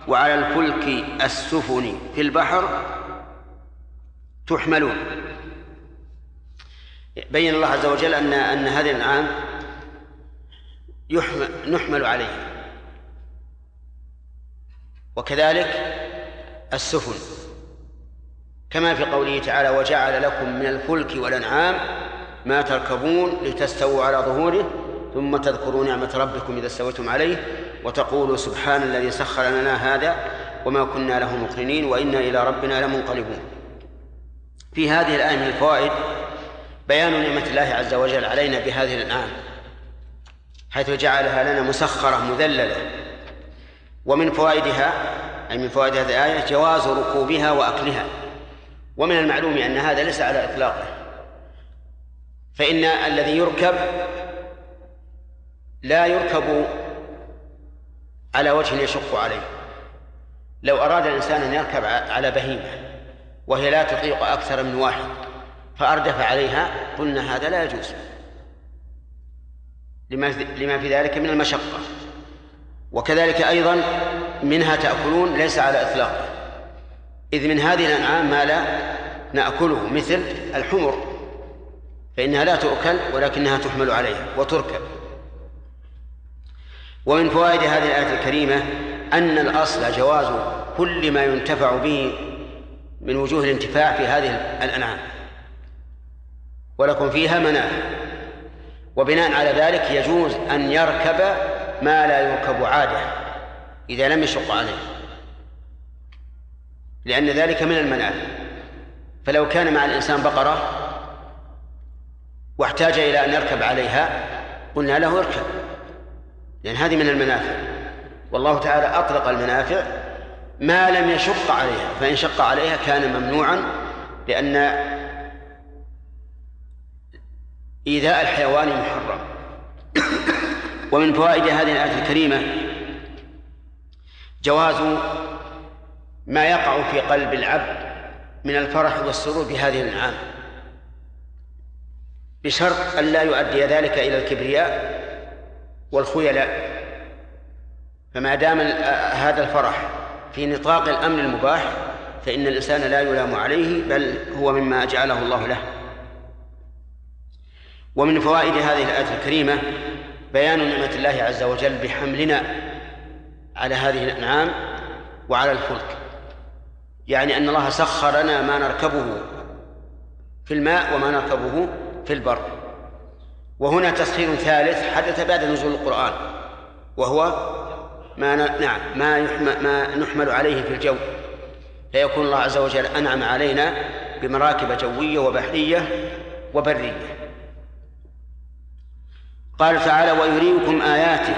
وعلى الفلك السفن في البحر تحملون. بين الله عز وجل أن أن هذه الأنعام نحمل عليها. وكذلك السفن. كما في قوله تعالى وجعل لكم من الفلك والأنعام ما تركبون لتستووا على ظهوره ثم تذكروا نعمة ربكم إذا استويتم عليه وتقولوا سبحان الذي سخر لنا هذا وما كنا له مقرنين وإنا إلى ربنا لمنقلبون. في هذه الآية من الفوائد بيان نعمة الله عز وجل علينا بهذه الأنعام حيث جعلها لنا مسخرة مذللة. ومن فوائدها أي من فوائد هذه الآية جواز ركوبها وأكلها. ومن المعلوم أن هذا ليس على إطلاقه. فإن الذي يركب لا يركب على وجه يشق عليه. لو أراد الإنسان أن يركب على بهيمة وهي لا تطيق أكثر من واحد فأردف عليها قلنا هذا لا يجوز. لما في ذلك من المشقة. وكذلك أيضا منها تأكلون ليس على إطلاقه. إذ من هذه الأنعام ما لا نأكله مثل الحمر فإنها لا تؤكل ولكنها تحمل عليها وتركب. ومن فوائد هذه الآية الكريمة أن الأصل جواز كل ما ينتفع به من وجوه الانتفاع في هذه الأنعام. ولكم فيها منافع. وبناء على ذلك يجوز أن يركب ما لا يركب عادة إذا لم يشق عليه. لأن ذلك من المنافع فلو كان مع الإنسان بقرة واحتاج إلى أن يركب عليها قلنا له اركب لأن هذه من المنافع. والله تعالى أطلق المنافع ما لم يشق عليها فإن شق عليها كان ممنوعا لأن إيذاء الحيوان محرم. ومن فوائد هذه الآية الكريمة جواز ما يقع في قلب العبد من الفرح والسرور بهذه الأنعام. بشرط أن لا يؤدي ذلك إلى الكبرياء والخيلاء. فما دام هذا الفرح في نطاق الأمن المباح فإن الإنسان لا يلام عليه بل هو مما جعله الله له. ومن فوائد هذه الآية الكريمة بيان نعمة الله عز وجل بحملنا على هذه الأنعام وعلى الفلك. يعني أن الله سخر لنا ما نركبه في الماء وما نركبه في البر. وهنا تسخير ثالث حدث بعد نزول القرآن وهو ما. نعم ما ما نحمل عليه في الجو. فيكون الله عز وجل أنعم علينا بمراكب جوية وبحرية وبرية. قال تعالى ويريكم آياته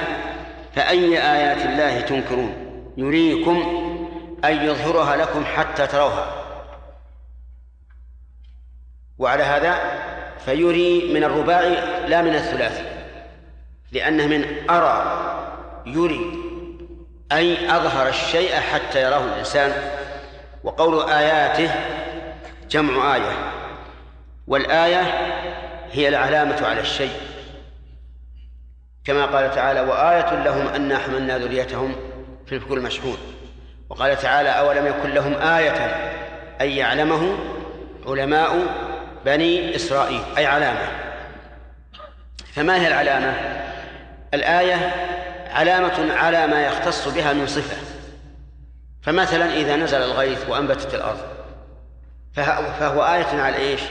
فأي آيات الله تنكرون؟ يريكم أن يظهرها لكم حتى تروها. وعلى هذا فيري من الرباعي لا من الثلاثي لأنه من أرى يري أي أظهر الشيء حتى يراه الإنسان. وقول آياته جمع آية والآية هي العلامة على الشيء. كما قال تعالى وآية لهم أنا حملنا ذريتهم في الفلك المشحون. وقال تعالى أولم يكن لهم آية أن يعلمه علماء بني إسرائيل أي علامة فما هي العلامة؟ الآية علامة على ما يختص بها من صفة فمثلا إذا نزل الغيث وأنبتت الأرض فهو آية على إيش؟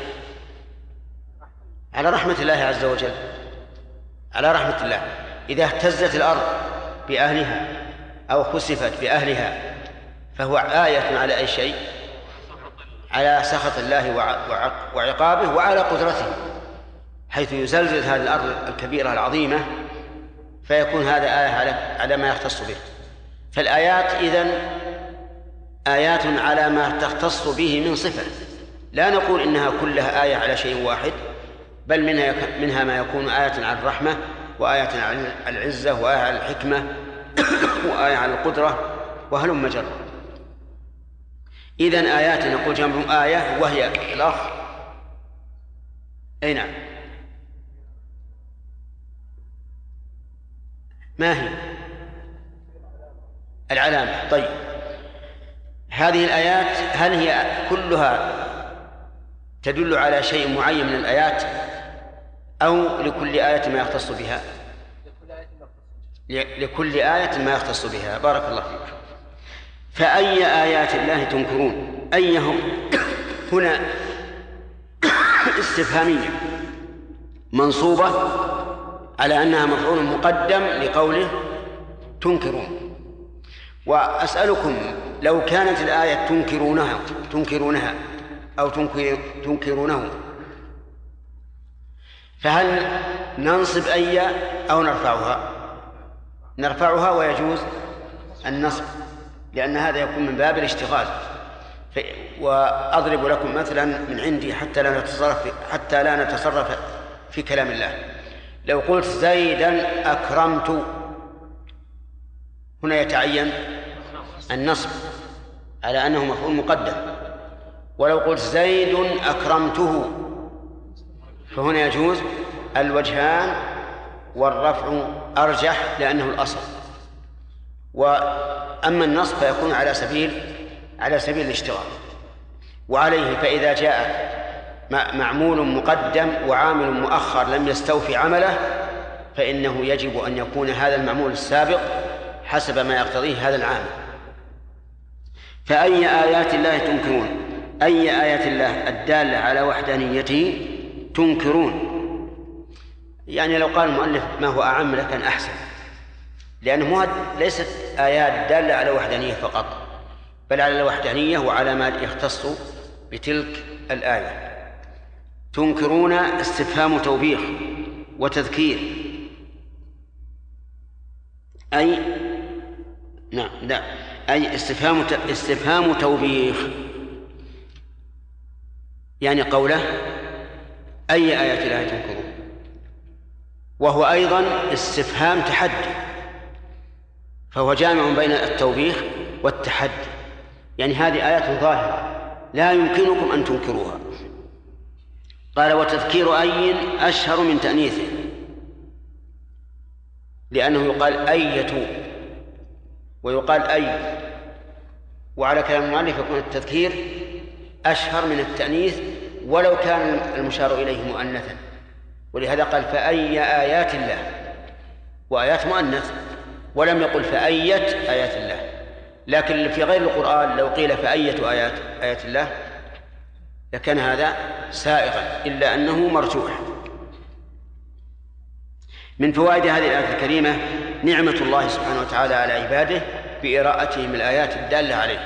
على رحمة الله عز وجل على رحمة الله إذا اهتزت الأرض بأهلها أو خسفت بأهلها فهو آية على أي شيء؟ على سخط الله وعقابه وعلى قدرته حيث يزلزل هذه الأرض الكبيرة العظيمة فيكون هذا آية على ما يختص به. فالآيات إذن آيات على ما تختص به من صفة. لا نقول إنها كلها آية على شيء واحد بل منها منها ما يكون آية على الرحمة وآية على العزة وآية على الحكمة وآية على القدرة وهلم جرا إذا آيات نقول جمع آية وهي الأخ أي نعم. ما هي؟ العلامة. طيب. هذه الآيات هل هي كلها تدل على شيء معين من الآيات أو لكل آية ما يختص بها. لكل آية ما يختص بها. بارك الله فيك. فأي آيات الله تنكرون؟ أيهم هنا استفهامية منصوبة على أنها مفعول مقدم لقوله تنكرون. وأسألكم لو كانت الآية تنكرونها تنكرونها أو تنكر تنكرونه فهل ننصب أي أو نرفعها؟ نرفعها ويجوز النصب. لأن هذا يكون من باب الاشتغال. وأضرب لكم مثلا من عندي حتى لا نتصرف حتى لا نتصرف في كلام الله. لو قلت زيدا أكرمت. هنا يتعين النصب على أنه مفعول مقدم. ولو قلت زيد أكرمته. فهنا يجوز الوجهان والرفع أرجح لأنه الأصل. وأما النصب فيكون على سبيل على سبيل الاشتغال وعليه فإذا جاء معمول مقدم وعامل مؤخر لم يستوفي عمله فإنه يجب أن يكون هذا المعمول السابق حسب ما يقتضيه هذا العامل. فأي آيات الله تنكرون؟ أي آيات الله الدالة على وحدانيته تنكرون؟ يعني لو قال المؤلف ما هو أعم لكان أحسن. لأنه ليست آيات دالة على وحدانية فقط بل على الوحدانية وعلى ما يختص بتلك الآية. تنكرون استفهام توبيخ وتذكير. أي نعم لا. أي استفهام استفهام توبيخ. يعني قوله أي آيات الله تنكرون؟ وهو أيضا استفهام تحدي. فهو جامع بين التوبيخ والتحدي يعني هذه آيات ظاهرة لا يمكنكم أن تنكروها. قال وتذكير أي أشهر من تأنيثه. لأنه يقال أية ويقال أي. وعلى كلام المؤلف يكون التذكير أشهر من التأنيث ولو كان المشار إليه مؤنثا. ولهذا قال فأي آيات الله؟ وآيات مؤنث. ولم يقل فأية آيات الله. لكن في غير القرآن لو قيل فأية آيات آيات الله لكان هذا سائغا إلا أنه مرجوح. من فوائد هذه الآية الكريمة نعمة الله سبحانه وتعالى على عباده بإراءتهم الآيات الدالة عليه.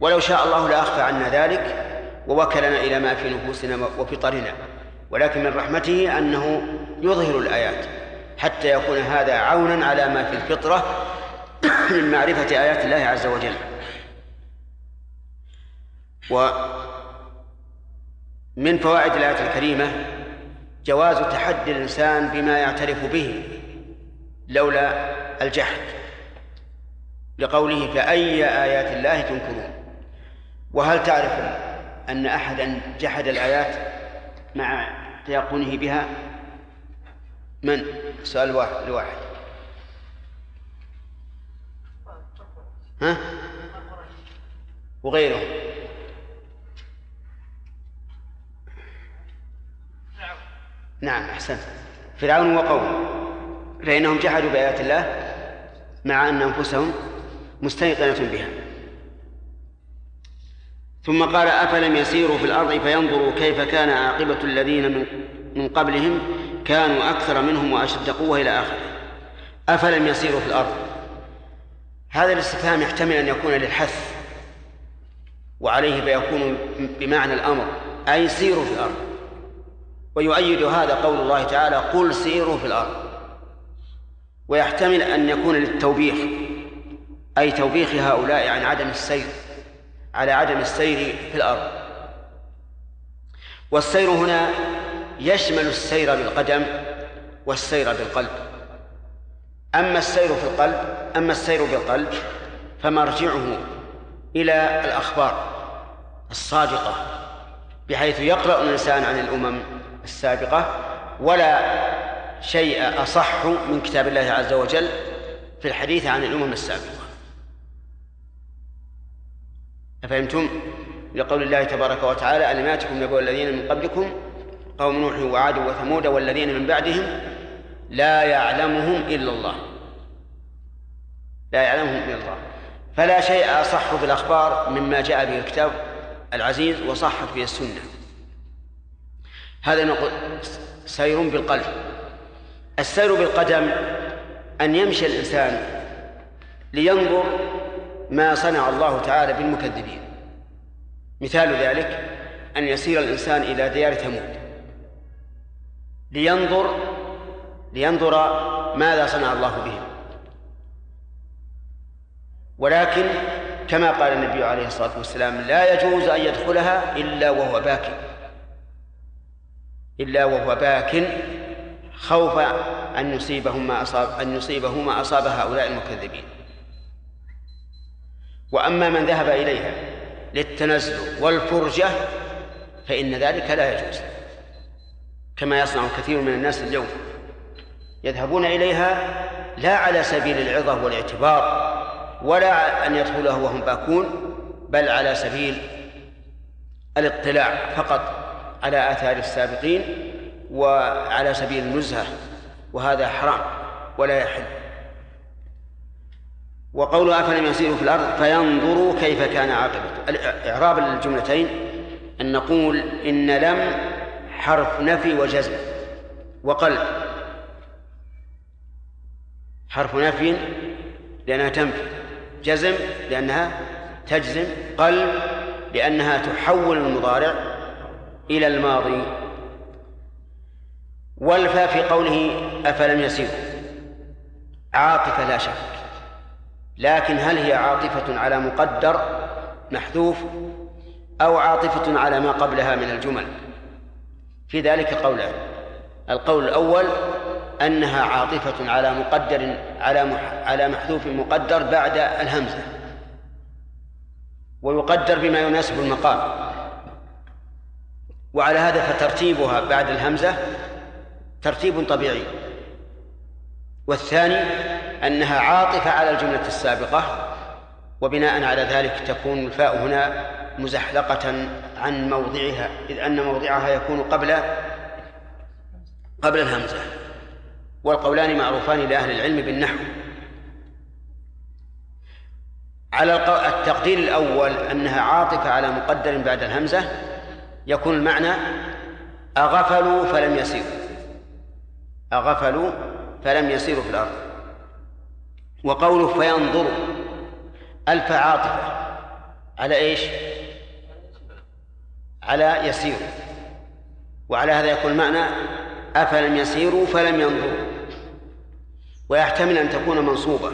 ولو شاء الله لأخفى عنا ذلك ووكلنا إلى ما في نفوسنا وفطرنا ولكن من رحمته أنه يظهر الآيات. حتى يكون هذا عونا على ما في الفطرة من معرفة آيات الله عز وجل. ومن فوائد الآية الكريمة جواز تحدي الإنسان بما يعترف به لولا الجحد لقوله فأي آيات الله تنكرون؟ وهل تعرف أن أحدا جحد الآيات مع تيقنه بها؟ من؟ سؤال واحد الواحد ها؟ وغيره نعم أحسنت. فرعون وقومه. فإنهم جحدوا بآيات الله مع أن أنفسهم مستيقنة بها. ثم قال أفلم يسيروا في الأرض فينظروا كيف كان عاقبة الذين من قبلهم كانوا أكثر منهم وأشد قوة إلى آخره. أفلم يسيروا في الأرض؟ هذا الاستفهام يحتمل أن يكون للحث وعليه فيكون بمعنى الأمر أي سيروا في الأرض. ويؤيد هذا قول الله تعالى قل سيروا في الأرض. ويحتمل أن يكون للتوبيخ أي توبيخ هؤلاء عن عدم السير على عدم السير في الأرض. والسير هنا يشمل السير بالقدم والسير بالقلب أما السير في القلب أما السير بالقلب فمرجعه إلى الأخبار الصادقة بحيث يقرأ الإنسان عن الأمم السابقة ولا شيء أصح من كتاب الله عز وجل في الحديث عن الأمم السابقة أفهمتم؟ لقول الله تبارك وتعالى ألم يأتكم نبأ الذين من قبلكم قوم نوح وعاد وثمود والذين من بعدهم لا يعلمهم إلا الله. لا يعلمهم إلا الله. فلا شيء أصح في الأخبار مما جاء به الكتاب العزيز وصحت به السنة. هذا نقول سير بالقلب. السير بالقدم أن يمشي الإنسان لينظر ما صنع الله تعالى بالمكذبين. مثال ذلك أن يسير الإنسان إلى ديار ثمود. لينظر لينظر ماذا صنع الله بهم ولكن كما قال النبي عليه الصلاة والسلام لا يجوز أن يدخلها إلا وهو باك. إلا وهو باك خوف أن يصيبهم ما أصاب أن يصيبه ما أصاب هؤلاء المكذبين. وأما من ذهب إليها للتنزل والفرجة فإن ذلك لا يجوز. كما يصنع كثير من الناس اليوم. يذهبون إليها لا على سبيل العظة والاعتبار ولا أن يدخلها وهم باكون بل على سبيل الاطلاع فقط على آثار السابقين وعلى سبيل النزهة وهذا حرام ولا يحل. وقول أفلم يسيروا في الأرض فينظروا كيف كان عاقبة إعراب الجملتين أن نقول إن لم حرف نفي وجزم وقلب. حرف نفي لأنها تنفي جزم لأنها تجزم قلب لأنها تحول المضارع إلى الماضي. والفا في قوله أفلم يسيروا؟ عاطفة لا شك لكن هل هي عاطفة على مقدر محذوف أو عاطفة على ما قبلها من الجمل؟ في ذلك قولان. القول الأول أنها عاطفة على مقدر على على محذوف مقدر بعد الهمزة. ويقدر بما يناسب المقام. وعلى هذا فترتيبها بعد الهمزة ترتيب طبيعي. والثاني أنها عاطفة على الجملة السابقة وبناء على ذلك تكون الفاء هنا مزحلقة عن موضعها إذ أن موضعها يكون قبل قبل الهمزة. والقولان معروفان لأهل العلم بالنحو. على التقدير الأول أنها عاطفة على مقدر بعد الهمزة يكون المعنى أغفلوا فلم يسيروا. أغفلوا فلم يسيروا في الأرض. وقوله فينظروا ألف عاطفة. على إيش؟ على يسير. وعلى هذا يكون المعنى أفلم يسيروا فلم ينظروا. ويحتمل أن تكون منصوبة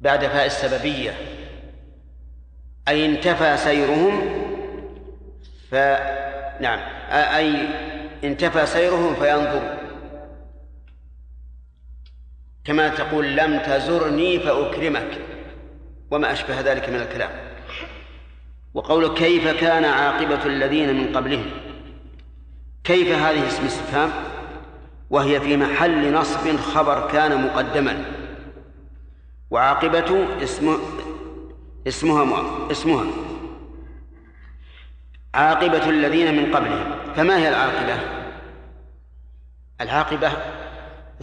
بعد فاء السببية. أي انتفى سيرهم ف نعم. أي انتفى سيرهم فينظروا. كما تقول لم تزرني فأكرمك. وما أشبه ذلك من الكلام. وقول كيف كان عاقبة الذين من قبلهم؟ كيف هذه اسم استفهام؟ وهي في محل نصب خبر كان مقدما. وعاقبة اسم اسمها اسمها. عاقبة الذين من قبلهم. فما هي العاقبة؟ العاقبة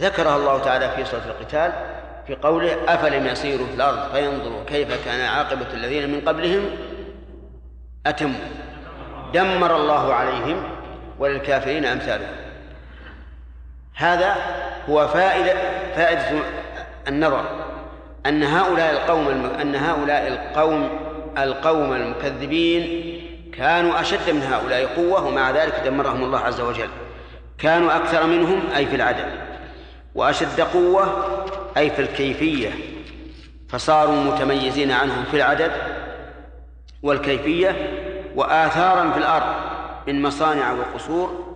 ذكرها الله تعالى في سورة القتال في قوله أفلم يسيروا في الأرض فينظروا كيف كان عاقبة الذين من قبلهم؟ أتموا دمر الله عليهم وللكافرين أمثالهم. هذا هو فائدة فائدة النظر. أن هؤلاء القوم. أن هؤلاء القوم القوم المكذبين كانوا أشد من هؤلاء قوة ومع ذلك دمرهم الله عز وجل. كانوا أكثر منهم أي في العدد وأشد قوة أي في الكيفية. فصاروا متميزين عنهم في العدد والكيفية وآثارا في الأرض من مصانع وقصور